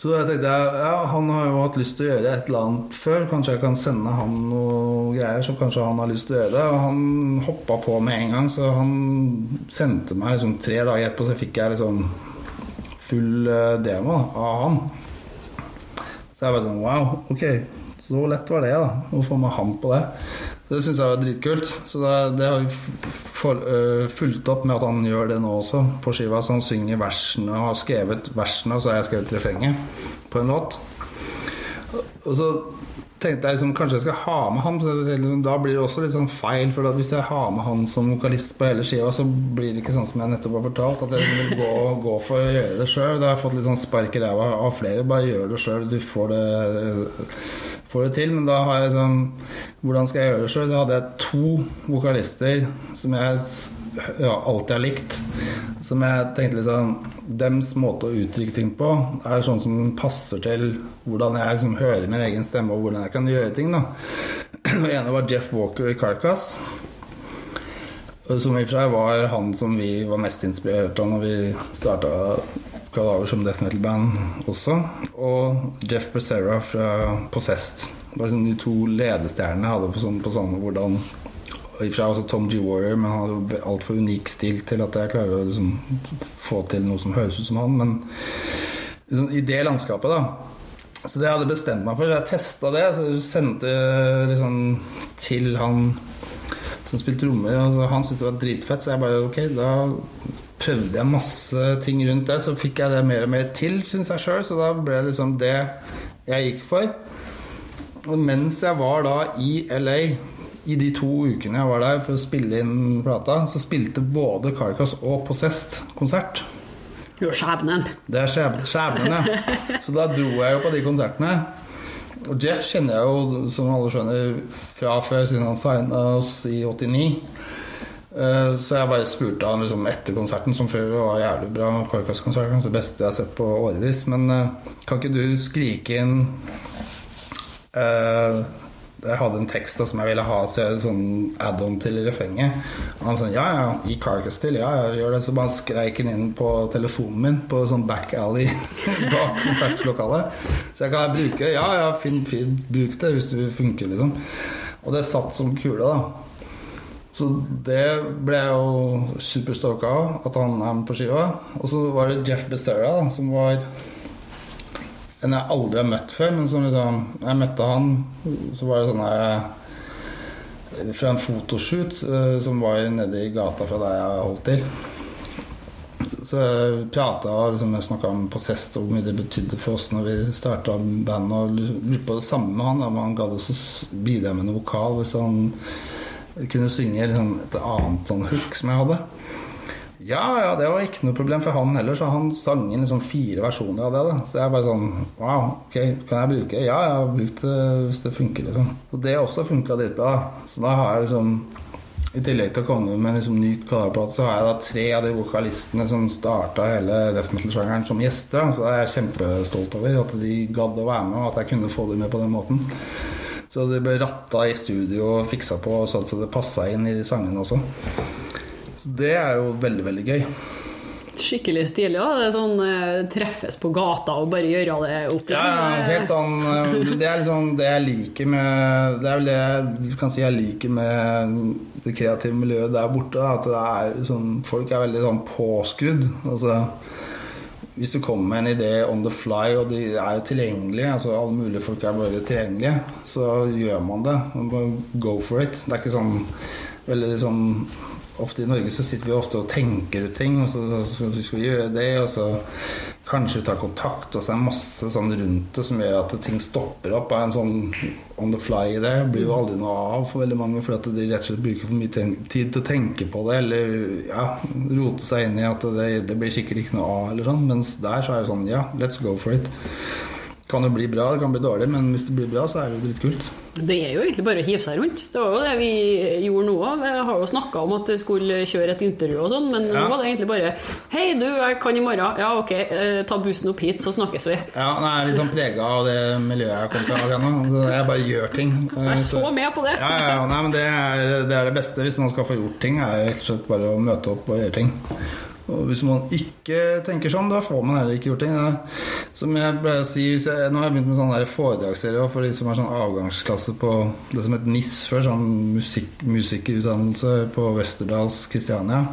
Så da tenkte jeg ja, han har jo hatt lyst til å gjøre et eller annet før. Kanskje jeg kan sende han noe greier som kanskje han har lyst til å gjøre. Og han hoppa på med en gang, så han sendte meg liksom tre dager etterpå, så fikk jeg liksom full eh, demo av han. Så jeg bare sånn wow, ok, så lett var det, da. Å få med han på det. Det syns jeg var dritkult. Så det, det har vi for, uh, fulgt opp med at han gjør det nå også på skiva. Så han synger versene og har skrevet versene, og så har jeg skrevet refrenget på en låt. Og så tenkte jeg liksom kanskje jeg skal ha med han. liksom, Da blir det også litt sånn feil. For hvis jeg har med han som vokalist på hele skiva, så blir det ikke sånn som jeg nettopp har fortalt. At jeg liksom vil gå, gå for å gjøre det sjøl. Da har jeg fått litt sånn spark i ræva av flere. Bare gjør det sjøl. Du får det, får det til. Men da har jeg sånn Hvordan skal jeg gjøre det sjøl? Da hadde jeg to vokalister som jeg ja, alltid har likt. Som jeg tenkte liksom Dems måte å uttrykke ting på er sånn som passer til hvordan jeg liksom hører min egen stemme, og hvordan jeg kan gjøre ting. da Den ene var Jeff Walker i Carcass. Som i var han som vi var mest inspirert av når vi starta Kadaver som death metal-band også. Og Jeff Becerra fra Possessed. Det var liksom de to ledestjernene hadde på sånn, på sånn hvordan Ifra også Tom G. Warrior, men han hadde altfor unik stil til at jeg klarer å liksom få til noe som høres ut som han. Men liksom, i det landskapet, da. Så det jeg hadde bestemt meg for, jeg testa det. Så jeg sendte liksom til han som spilte trommer, han syntes det var dritfett, så jeg bare ok, da prøvde jeg masse ting rundt det. Så fikk jeg det mer og mer til, syns jeg sjøl, så da ble det liksom det jeg gikk for. Og mens jeg var da i LA i de to ukene jeg var der for å spille inn plata, så spilte både Carcass og Possessed konsert. Jo, skjebnen. Det er skjeb- skjebnen, ja. Så da dro jeg jo på de konsertene. Og Jeff kjenner jeg jo, som alle skjønner, fra før, siden han signa oss i 89. Eh, Så jeg bare spurte han liksom etter konserten, som før var jævlig bra. Carcass-konsert, kanskje det beste jeg har sett på årevis. Men eh, kan ikke du skrike inn eh, Jeg hadde en tekst da, som jeg ville ha så jeg, sånn add-on til refrenget. Han sånn Ja, ja, gi Carcass til. Ja, ja, gjør det. Så bare skreik han inn på telefonen min på sånn back alley bak konsertlokalet. Så jeg kan bruke det. Ja, ja, fin finn, bruk det hvis det funker, liksom. Og det satt som kule, da. Så det ble jeg jo superstoka av, at han er med på skiva. Og så var det Jeff Becerra, som var en jeg aldri har møtt før. Men som liksom Jeg møtte han, så var det sånn her Fra en fotoshoot eh, som var nede i gata fra der jeg holdt til. Så jeg prata og liksom, snakka om Possessed og hvor mye det betydde for oss når vi starta bandet. Og lurte på det samme med han, om han gadd å bidra med noe vokal hvis han kunne synge liksom, et annet sånn hook som jeg hadde. Ja, ja, det var ikke noe problem for han heller, så han sang inn liksom fire versjoner av det. da Så jeg bare sånn Wow, ok, kan jeg bruke? Ja, jeg har brukt det hvis det funker, liksom. Og det også funka dritbra. Så da har jeg liksom i tillegg til å komme med liksom ny kadarplate, så har jeg da tre av de vokalistene som starta hele death metal-sjangeren som gjester. Så det er jeg kjempestolt over at de gadd å være med, og at jeg kunne få dem med på den måten. Så det ble ratta i studio og fiksa på sånn så det passa inn i sangene også. Så det er jo veldig, veldig gøy. Skikkelig stilig. Ja. Det er sånn eh, treffes på gata og bare gjøre det opp Ja, helt sånn eh, Det er liksom det jeg liker med Det er vel det du kan si jeg liker med det kreative miljøet der borte. At det er sånn Folk er veldig sånn påskrudd. Altså hvis du kommer med en idé on the fly, og de er jo tilgjengelige, altså alle mulige folk er bare tilgjengelige, så gjør man det. Man Go for it. Det er ikke sånn veldig sånn Ofte i Norge så sitter vi ofte og tenker ut ting, og så, så, så skal vi gjøre det, og så kanskje vi tar kontakt, og så er det masse sånn rundt det som gjør at ting stopper opp. Er en sånn on the fly-idé blir jo aldri noe av for veldig mange, fordi de rett og slett bruker for mye tid til å tenke på det, eller ja, rote seg inn i at det, det blir sikkert ikke noe av, eller sånn. Mens der så er det sånn ja, let's go for it. Kan jo bli bra, det kan bli dårlig, men hvis det blir bra, så er det jo dritkult. Det er jo egentlig bare å hive seg rundt. Det var jo det vi gjorde nå òg. Jeg har jo snakka om at jeg skulle kjøre et intervju og sånn, men nå var det egentlig bare Hei, du, jeg kan i morgen. Ja, ok, eh, ta bussen opp hit, så snakkes vi. Ja, jeg er litt sånn prega av det miljøet jeg kommer fra. akkurat nå. Jeg bare gjør ting. Jeg er så med på det. Ja, ja, ja. Nei, men det er, det er det beste hvis man skal få gjort ting. er rett og slett bare å møte opp og gjøre ting. Og hvis man ikke tenker sånn, da får man heller ikke gjort ting. Da. Som jeg pleier å si, jeg, Nå har jeg begynt med sånn der foredragsserie for de som er sånn avgangsklasse på det som het NIS før, sånn musikk, på Westerdals Kristiania.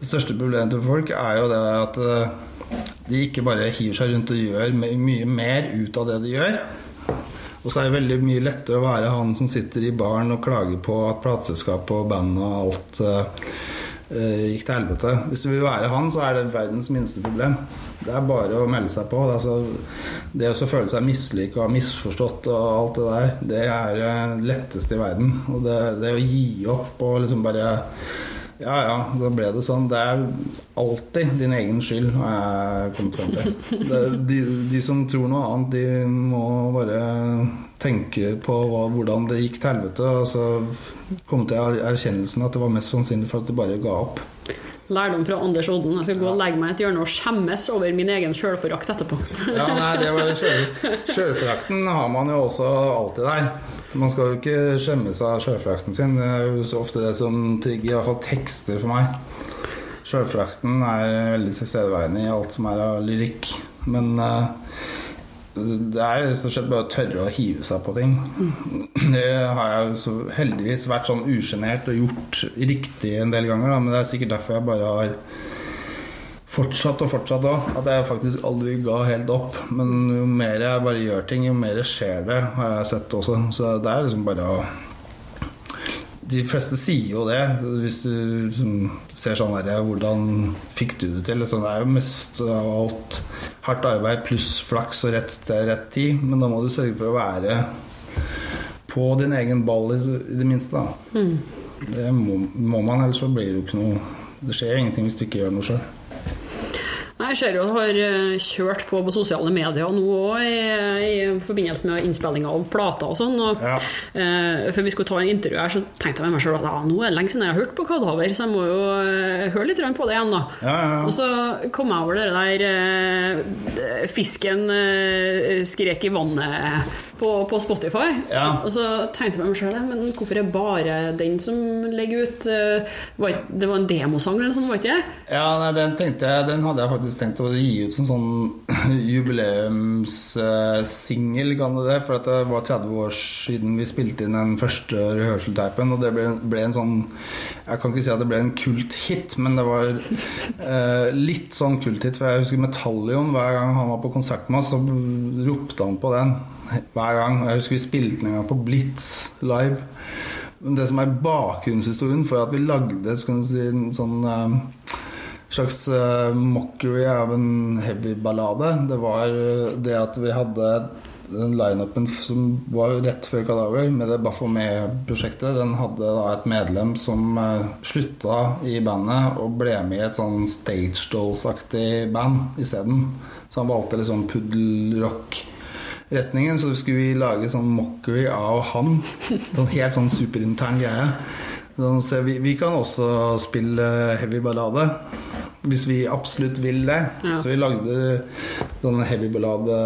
Det største problemet til folk er jo det at eh, de ikke bare hiver seg rundt og gjør mye mer ut av det de gjør. Og så er det veldig mye lettere å være han som sitter i baren og klager på at plateselskapet og bandet og alt eh, gikk til helvete. Hvis du vil være han, så er det verdens minste problem. Det er bare å melde seg på. Altså, det å føle seg mislykka og misforstått og alt det der, det er eh, det letteste i verden. Og det, det å gi opp og liksom bare ja, ja, da ble det sånn. Det er alltid din egen skyld, har jeg kommet frem til. Det, de, de som tror noe annet, de må bare tenke på hva, hvordan det gikk til helvete, og så komme til erkjennelsen at det var mest sannsynlig for at de bare ga opp. Lærdom fra Anders Odden. Jeg skal gå og legge meg i et hjørne og skjemmes over min egen sjølforakt etterpå. Ja, nei, det var det Sjølforakten har man jo også alltid der. Man skal jo ikke skjemmes av sjølfrakten sin. Det er jo så ofte det som trigger i hvert fall tekster for meg. Sjølfrakten er veldig tilstedeværende i alt som er av lyrikk. Men uh, det er rett og slett bare å tørre å hive seg på ting. Det har jeg så heldigvis vært sånn usjenert og gjort riktig en del ganger, da, men det er sikkert derfor jeg bare har fortsatt og fortsatt òg. At jeg faktisk aldri ga helt opp. Men jo mer jeg bare gjør ting, jo mer skjer det, har jeg sett også. Så det er liksom bare å de fleste sier jo det, hvis du liksom, ser sånn der Hvordan fikk du det til? Sånn, det er jo mest av alt hardt arbeid pluss flaks og rett sted, rett tid. Men da må du sørge for å være på din egen ball i, i det minste, da. Mm. Det må, må, man, ellers så blir det jo ikke noe Det skjer ingenting hvis du ikke gjør noe sjøl. Jeg ser jo har eh, kjørt på på sosiale medier nå òg i, i, forbindelse med innspillinga av plater og sånn. Og, ja. Uh, før vi skulle ta en intervju her, så tenkte jeg med meg sjøl at ja, nå er det lenge siden jeg har hørt på Kadhaver, så jeg må jo uh, høre litt på det igjen, da. Ja, ja, og så kom jeg over det der uh, Fisken skrek i vannet på, på Spotify. Ja. Og så tenkte jeg meg sjøl men hvorfor er bare den som legger ut Det var en demosang eller noe sånt, var ikke det? Ja, nei, den tenkte jeg Den hadde jeg faktisk tenkt å gi ut som sånn jubileumssingel, kan det det. For det var 30 år siden vi spilte inn den første rehearsal-teipen, og det ble, ble, en sånn Jeg kan ikke si at det ble en kult-hit, men det var eh, litt sånn kult-hit. For jeg husker Metallion, hver gang han var på konsert med oss, så ropte han på den hver gang. Jeg husker vi spilte den en gang på Blitz live. Men det som er bakgrunnshistorien for at vi lagde si, en sånn um, slags uh, mockery av en heavy ballade, det var det at vi hadde den lineupen som var rett før Kadaver, med det Baffomet-prosjektet, den hadde da et medlem som slutta i bandet og ble med i et sånn Stage Dolls-aktig band isteden. Så han valgte litt sånn puddelrock retningen, så skulle vi lage sånn mockery av han. Sånn helt sånn superintern greie. Sånn, så vi, vi, kan også spille heavy ballade. Hvis vi absolutt vil det. Ja. Så vi lagde sånn heavy ballade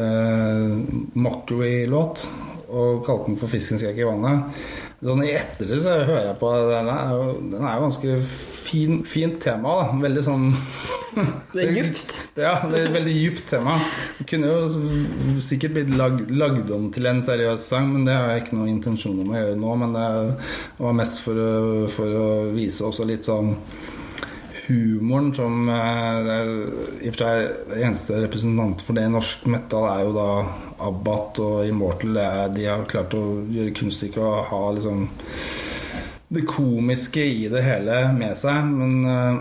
eh, mockery-låt og kalte den for 'Fisken skrek i vannet'. Sånn I ettertid så hører jeg på Den er jo, den er jo ganske fin, fint tema. da Veldig sånn Det er djupt. ja, det er et veldig djupt tema. Det kunne jo sikkert blitt lag, lagd om til en seriøs sang, men det har jeg ikke noen intensjon om å gjøre nå. Men det var mest for for å vise også litt sånn humoren som eh, I og for seg eneste representant for det i norsk metal er jo da Abbat og Immortal. Er, de har klart å gjøre kunststykket og ha liksom det komiske i det hele med seg. Men eh,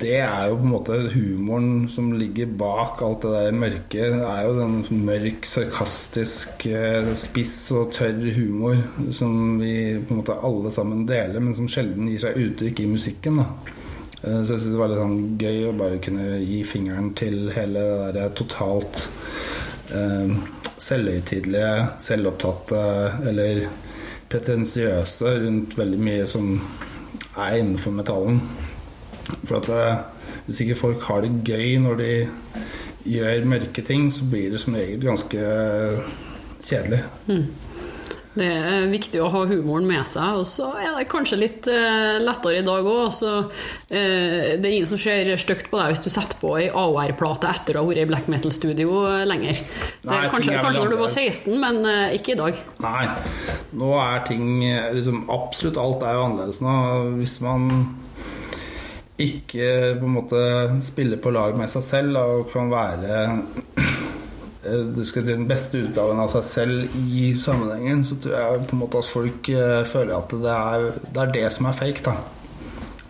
det er jo på en måte humoren som ligger bak alt det der mørke. Det er jo den mørk, sarkastisk, eh, spiss og tørr humor som vi på en måte alle sammen deler, men som sjelden gir seg uttrykk i musikken. da så jeg synes det var litt sånn gøy å bare kunne gi fingeren til hele det der totalt eh, selvhøytidelige, selvopptatte eller pretensiøse rundt veldig mye som er innenfor metallen. For at det, eh, hvis ikke folk har det gøy når de gjør mørke ting, så blir det som regel ganske kjedelig. Mm. Det er viktig å ha humoren med seg. Og så er det kanskje litt uh, lettere i dag òg. Uh, det er ingen som ser stygt på deg hvis du setter på ei AOR-plate etter å ha vært i black metal-studio lenger. Nei, kanskje, kanskje når du var 16, men uh, ikke i dag. Nei. Nå er ting liksom, Absolutt alt er jo annerledes nå. Hvis man ikke på en måte spiller på lag med seg selv og kan være Eh, si, den beste utgaven av seg selv i sammenhengen, så tror jeg på en måte at folk eh, føler at det er, det er det, som er fake. da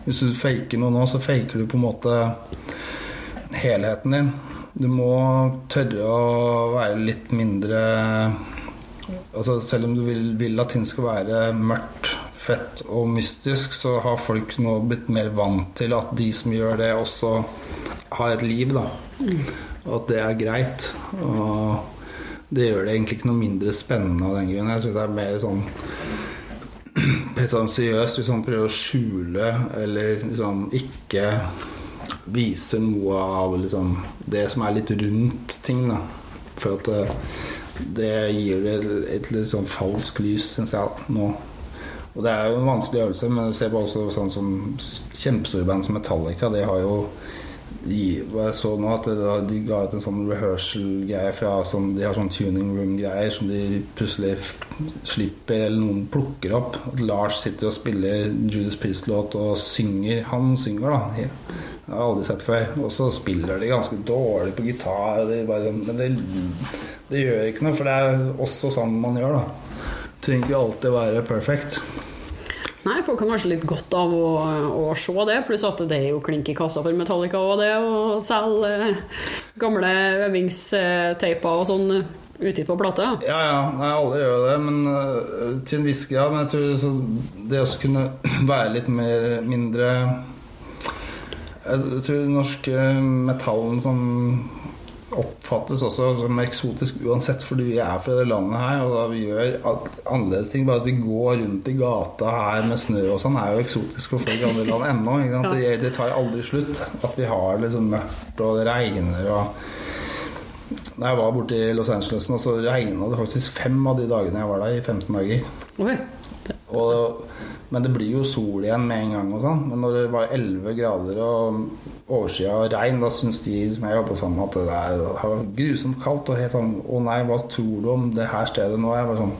Hvis du faker noe nå, så faker du på en måte helheten din. Du må tørre å være litt mindre altså Selv om du vil, vil at ting skal være mørkt, fett og mystisk, så har folk nå blitt mer vant til at de som gjør det, også har et liv. da mm og at det er greit. Og det gjør det egentlig ikke noe mindre spennende av den grunn. Jeg tror det er mer sånn pretensiøst hvis man prøver å skjule eller liksom ikke vise noe av liksom, det som er litt rundt ting. Da. For at det, det gir det et litt sånn falsk lys, syns jeg, nå. Og det er jo en vanskelig øvelse, men ser på også sånn som kjempestore band som Metallica. De har jo Jeg så nå at de ga ut en sånn rehearsal-greie fra sånn, De har sånn tuning room-greier som de plutselig slipper, eller noen plukker opp. At Lars sitter og spiller Judas Priest-låt og synger. Han synger, da. Det har jeg aldri sett før. Og så spiller de ganske dårlig på gitar. Det bare, men det, det gjør ikke noe, for det er også sånn man gjør, da. Trenger ikke alltid være perfect. Nei, folk kan kanskje litt godt av å, å se det, pluss at det er jo klink i kassa for Metallica og det å selge eh, gamle øvingsteiper og sånn utgitt på plate. Ja, ja. Nei, alle gjør det, men øh, til en viss grad. Men jeg tror så, det også kunne være litt mer mindre Jeg tror den norske metallen som oppfattes også som eksotisk uansett fordi vi er fra det landet her, og da vi gjør annerledes ting. Bare at vi går rundt i gata her med snø og sånn, er jo eksotisk for folk i andre land ennå. Det, det tar aldri slutt. At vi har det liksom mørkt, og det regner og da jeg var borte i Los Angeles nå, så regna det faktisk fem av de dagene jeg var der, i 15 dager. Oi. Og, men det blir jo sol igjen med en gang og sånn. Men når det var 11 grader og oversida og regn, da syns de som jeg jobber sammen med, at det er, det var grusomt kaldt. Og helt sånn Å nei, hva tror du om det her stedet nå? Jeg var sånn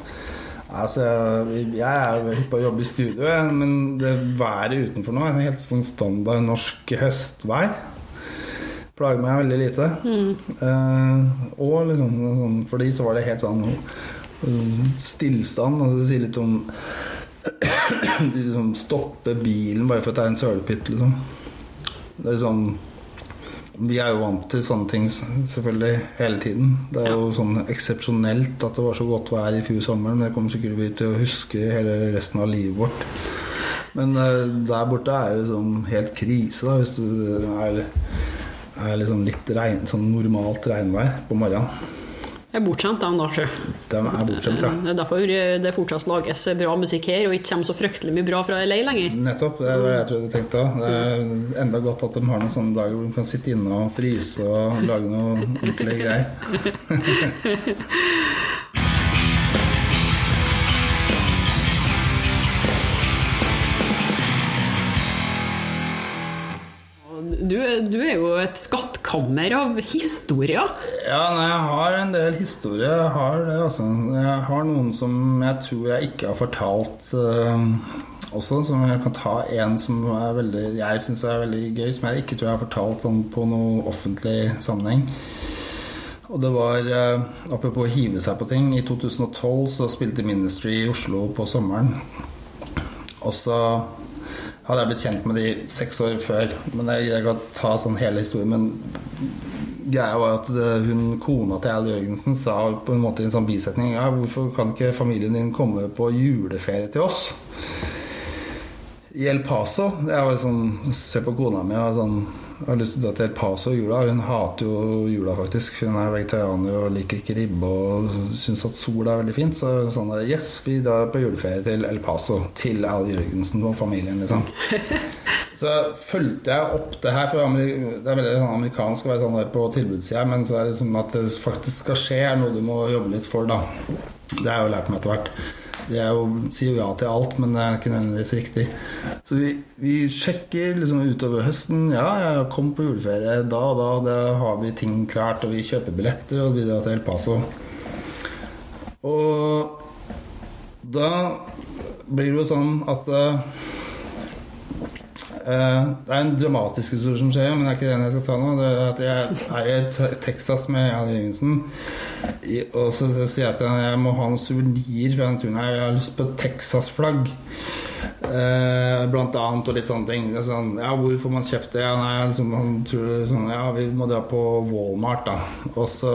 Altså, jeg er hypp på å jobbe i studio, men det været utenfor nå er helt sånn standard norsk høstvær. Plager meg veldig lite. Eh, og liksom sånn, For de så var det helt sånn eh, stillstand. Og det sier litt om De liksom stopper bilen bare for at det er en sølepytt, liksom. Det er sånn Vi er jo vant til sånne ting selvfølgelig hele tiden. Det er jo sånn eksepsjonelt at det var så godt vær i fjor sommer, men det kommer sikkert vi til å huske hele resten av livet vårt. Men eh, der borte er det sånn helt krise, da, hvis det er, er liksom litt regn, sånn normalt regnvær på morgenen. Er bortskjemt, de da, sjø. De er bortskjemt, ja. Det er derfor det fortsatt lages bra musikk her, og ikke kommer så fryktelig mye bra fra LA lenger. Nettopp. Det er det jeg tror du tenkte òg. Det er enda godt at de har noen sånne dager hvor de kan sitte inne og fryse og lage noe ordentlige greier. Du, du er jo et skattkammer av historier. Ja, nei, jeg har en del historier. Jeg har det, altså. Jeg har noen som jeg tror jeg ikke har fortalt uh, også. Som jeg kan ta en som veldig, jeg syns er veldig gøy, som jeg ikke tror jeg har fortalt sånn på noen offentlig sammenheng. Og det var, eh, Apropos å hive seg på ting. I 2012 så spilte Ministry i Oslo på sommeren. Og så hadde jeg blitt kjent med de seks år før. Men jeg, jeg kan ta sånn hele historien. Men greia var at det, hun, kona til Al Jørgensen sa på en måte i en sånn bisetning Ja, hvorfor kan ikke familien din komme på juleferie til oss? I El Paso. Jeg var sånn, Se på kona mi. og sånn, jeg har lyst til å dra til El Paso i jula. Hun hater jo jula, faktisk. Hun er vegetarianer og liker ikke ribbe og syns at sol er veldig fint. Så sånn der, yes, vi drar på juleferie til El Paso. Til Al Jørgensen og familien, liksom. Så fulgte jeg opp det her, for det er veldig sånn amerikansk å være sånn der på tilbudssida, men så er det liksom at det faktisk skal skje, er noe du må jobbe litt for, da. Det har jeg jo lært meg etter hvert. Det er jo, sier jo ja til alt, men det er ikke nødvendigvis riktig. Så vi, vi sjekker liksom utover høsten. Ja, jeg kom på juleferie da og da. Da har vi ting klart, og vi kjøper billetter, og bidrar til El Paso. Og da blir det jo sånn at eh, det er en dramatisk historie som skjer, men det er ikke den jeg skal ta nå. Det er at Jeg er i Texas med Jan Jørgensen, og så sier jeg til han jeg må ha noen suvenir fra den turen. her Jeg har lyst på Texas-flagg. Eh, blant annet og litt sånne ting. Sånn, ja, hvor får man kjøpt det? Ja, nei, liksom, han tror sånn, ja, vi må dra på Walmart, da. Og så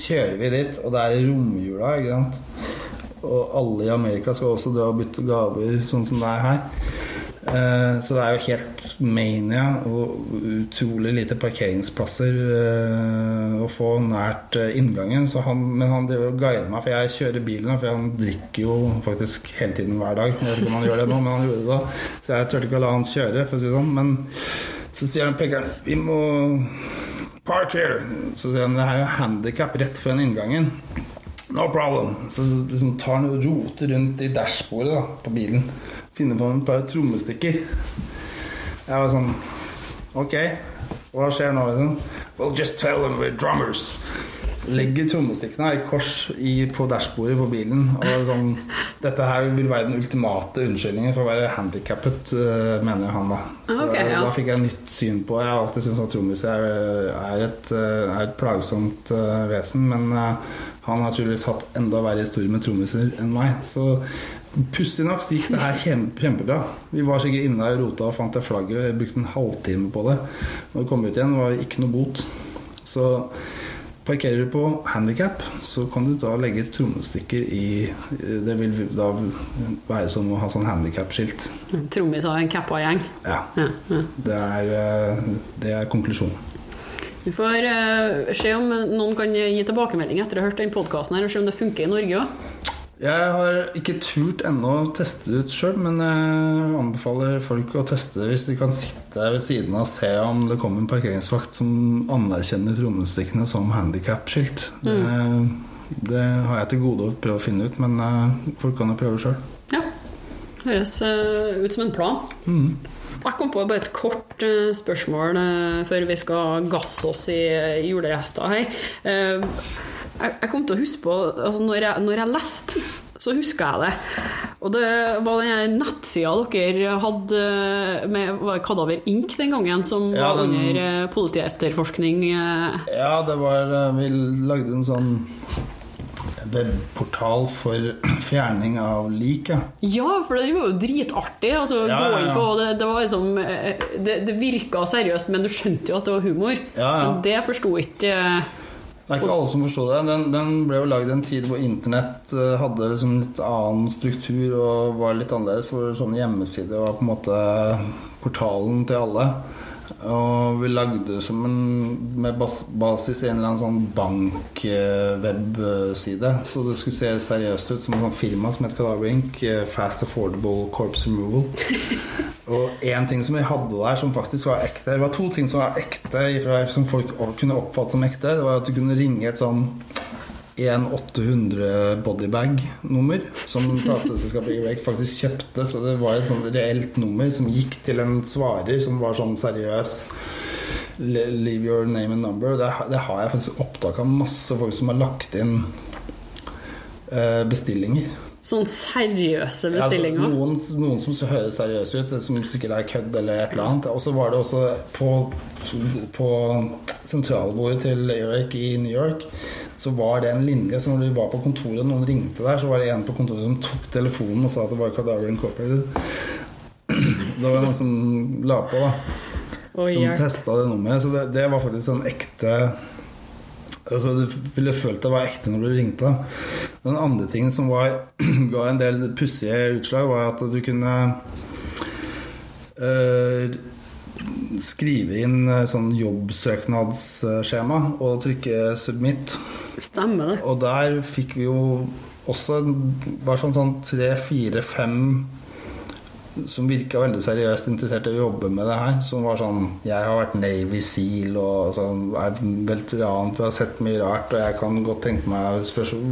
kjører vi dit, og det er romjula, ikke sant. Og alle i Amerika skal også dra og bytte gaver, sånn som det er her. Eh, Så det er jo helt mania og utrolig lite parkeringsplasser eh, å få nært eh, inngangen. Han, men han guider meg, for jeg kjører bilen. For han drikker jo faktisk hele tiden hver dag. Jeg vet ikke om han gjør det nå, men han gjorde det da. Så jeg turte ikke å la han kjøre, for å si det sånn. Men så sier han pekeren Vi må park here. Så sier han det er jo handikap rett foran inngangen. No problem. Så liksom tar han og roter rundt i dashbordet da, på bilen. Finner på et par trommestikker. Jeg var sånn Ok, hva skjer nå? liksom? Well, just tell them we're drummers. Legger trommestikkene i kors i, på dashbordet på bilen. Og sånn, dette her vil være den ultimate unnskyldningen for å være handikappet, øh, mener han da. Så okay, ja. da fikk jeg nytt syn på Jeg har alltid syntes at trommiser er, er, et, øh, er et plagsomt øh, vesen, men han har tydeligvis hatt enda verre historier med trommiser enn meg. Så pussig nok så gikk det her kjempe, kjempebra. Vi var sikkert inne og rota og fant det flagget. Jeg brukte en halvtime på det. Når vi kom ut igjen, var det ikke noe bot. Så Parkerer du på handikap, så kan du da legge trommestikker i Det vil da være som å ha sånn handikapskilt. Trommis av en cappa gjeng. Ja. Ja, ja. Det er, eh, det er konklusjonen. Vi får uh, se om noen kan gi tilbakemelding etter å ha hørt den podkasten og se om det funker i Norge òg. Jeg har ikke turt ennå å teste det ut sjøl, men jeg anbefaler folk å teste det hvis de kan sitte ved siden av og se om det kommer en parkeringsvakt som anerkjenner trommestikkene som handikapskilt. Det, det har jeg til gode å prøve å finne ut, men eh, folk kan jo prøve sjøl. Ja. Høres eh, ut som en plan. Jeg kom på bare et kort eh, spørsmål før vi skal gasse oss i julerester her. Eh, jeg, jeg kom til å huske på altså når, jeg, når jeg leste, så huska jeg det. Og det var den nettsida dere hadde med Kadaver Ink den gangen, som Ja, var under eh, politietterforskning. eh. Ja, det var eh, Vi lagde en sånn webportal for fjerning av lik, ja. For det var jo dritartig. Altså, Ja, gå ja, ja. på, det, det, var liksom, eh, det, det virka seriøst, men du skjønte jo at det var humor. Ja, ja. Men det forsto ikke eh, Det er ikke alle som forsto det. Den, den ble jo lagd i en tid hvor internett eh, hadde liksom litt annen struktur og var litt annerledes. Hvor sånn hjemmeside var på en måte portalen til alle. Og vi lagde det som en, med bas, basis i en eller annen sånn bankwebside. Så det skulle se seriøst ut, som et sånt firma som het Kadaver Inc. eh, Fast Affordable Corpse Removal. Og én ting som vi hadde der som faktisk var ekte Det var to ting som var ekte som folk kunne oppfatte som ekte. Det var at du kunne ringe et sånn 1-800 bodybag-nummer som plateselskapet Erake faktisk kjøpte. Så det var et sånn reelt nummer som gikk til en svarer som var sånn seriøs. Leave your name and number. Det, det har jeg faktisk opptak av masse folk som har lagt inn eh, bestillinger. Sånn seriøse Ja, altså, bestillinger. noen, noen som høres seriøse ut, som sikkert er kødd eller et eller annet. Og så var det også på, på sentralbordet til Eric i New York, så var det en linje. Så når du var på kontoret og noen ringte der, så var det en på kontoret som tok telefonen og sa at det var Cadaver Incorporated. Det var noen som la på, da. Som testa det nummeret. Så det, det var faktisk sånn ekte Altså Du ville følt det var ekte når du ringte. Den andre tingen som var, ga en del pussige utslag, var at du kunne øh, skrive inn eh, sånn jobbsøknadsskjema og trykke 'submit'. Stemmer det. Og der fikk vi jo også bare sånn, sånn tre, fire, fem som virka veldig seriøst interessert i å jobbe med det her. Som var sånn Jeg har vært Navy Seal og sånn, er veteran, for jeg har sett mye rart, og jeg kan godt tenke meg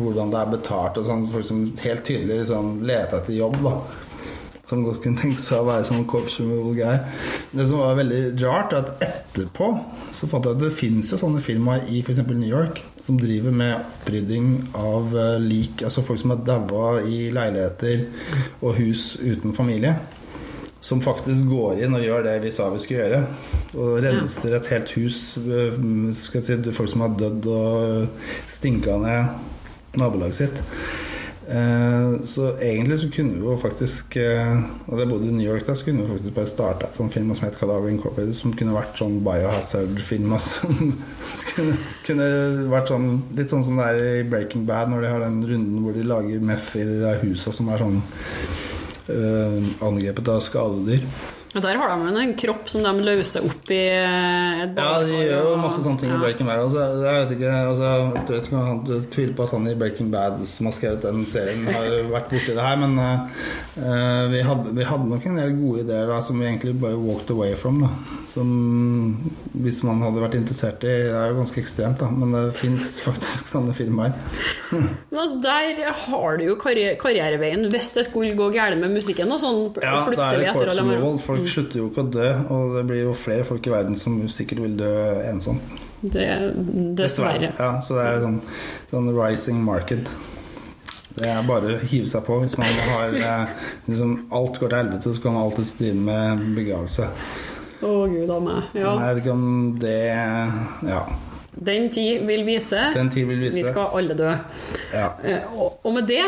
hvordan det er betalt og sånn. Folk som helt tydelig liksom, leter etter jobb, da. Som godt kunne tenke seg å være sånn corps removal guy. Det som var veldig rart, er at etterpå så fant jeg at det finnes jo sånne firmaer i f.eks. New York som driver med opprydding av eh, lik, altså folk som har daua i leiligheter og hus uten familie. Som faktisk går inn og gjør det vi sa vi skulle gjøre. Og renser et helt hus. eh, Skal si, folk som har dødd og stinka ned nabolaget sitt. Eh, Så egentlig så kunne vi jo faktisk eh, Og jeg bodde i New York, da så kunne vi faktisk bare starta et sånt firma som het Cadaver Incorporated, som kunne vært sånn biohazard-firma som kunne, kunne vært sånn litt sånn som det er i Breaking Bad, når de har den runden hvor de lager meth i de der husa som er sånn øh, angrepet av skadedyr. Der har de en kropp som de løser opp i et et Ja, de gjør jo masse sånne ting i Breaking Bad. Altså, jeg vet ikke, altså, jeg vet ikke han tviler på at han i Breaking Bad som har skrevet den serien, har vært borti det her, men uh, vi, hadde, vi hadde nok en del gode ideer da, som vi egentlig bare walked away from. Da. Som hvis man hadde vært interessert i Det er jo ganske ekstremt, da, men det fins faktisk sånne filmer. Men altså, der har du jo karri karriereveien hvis det skulle gå galt med musikken. Og sånn Ja, plutselig det etter alle. Folk slutter jo ikke å dø, og det blir jo flere folk i verden som sikkert vil dø ensomt. Det, dessverre. Ja, så det er sånn, sånn rising market. Det er bare å hive seg på hvis man har eh, liksom, Alt går til helvete, så kan man alltid drive med begravelse. Å, gud a meg. Ja. Jeg vet ikke om det Ja. Den tid vil vise. Den tid vil vise. Vi skal alle dø. Ja. Eh, Og med det,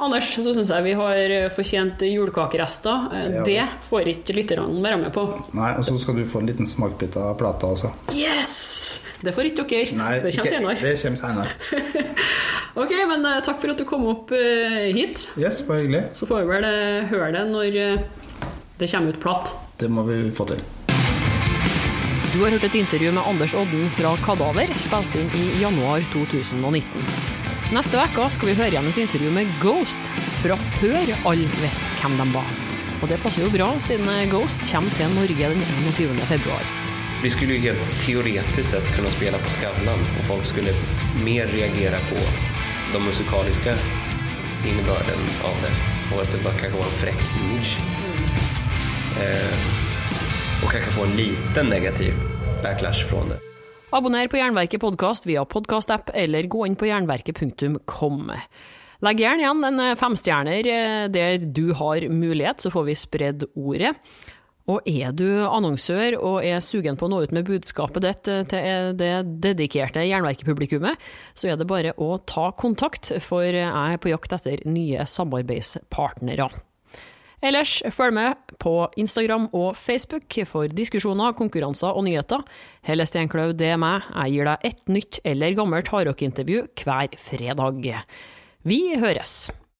Anders, så syns jeg vi har fortjent julekakerester. Eh, Det. Det får ikke lytterne være med på. Nei, og så skal du få en liten smakbit av plata også. Yes! Det får ikke dere. Nei, det kommer ikke- senere. Det kommer senere. Ok, men eh, takk for at du kom opp eh, hit. Yes, bare hyggelig. Så får vi vel eh, høre det når eh, det kommer ut platt. Det må vi få til. Du har hørt et intervju med Anders Odden fra Kadaver, spilt inn i januar 2019. Neste uke skal vi høre igjen et intervju med Ghost, fra før alle visste hvem de var. Og det passer jo bra, siden Ghost kommer til Norge den 21. februar. Vi skulle jo helt teoretisk sett kunne spille på Skavlan og folk skulle mer reagere på de musikalske innebörden av det og at det bare kan gå en frekk image. Eh, och kanske få en liten negativ backlash från det. Abonner på Jernverket podkast via podkastapp, eller gå inn på jernverket.com. Legg gjerne igjen en femstjerner eh, der du har mulighet, så får vi spredd ordet. Og er du annonsør og er sugen på å nå ut med budskapet ditt eh, til det dedikerte Jernverket-publikummet, så er det bare å ta kontakt, for jeg er på jakt etter nye samarbeidspartnere. Ellers, følg med på Instagram og Facebook for diskusjoner, konkurranser og nyheter. Helle Steinklaug, det er meg. Jeg gir deg et nytt eller gammelt hardrockintervju hver fredag. Vi høres!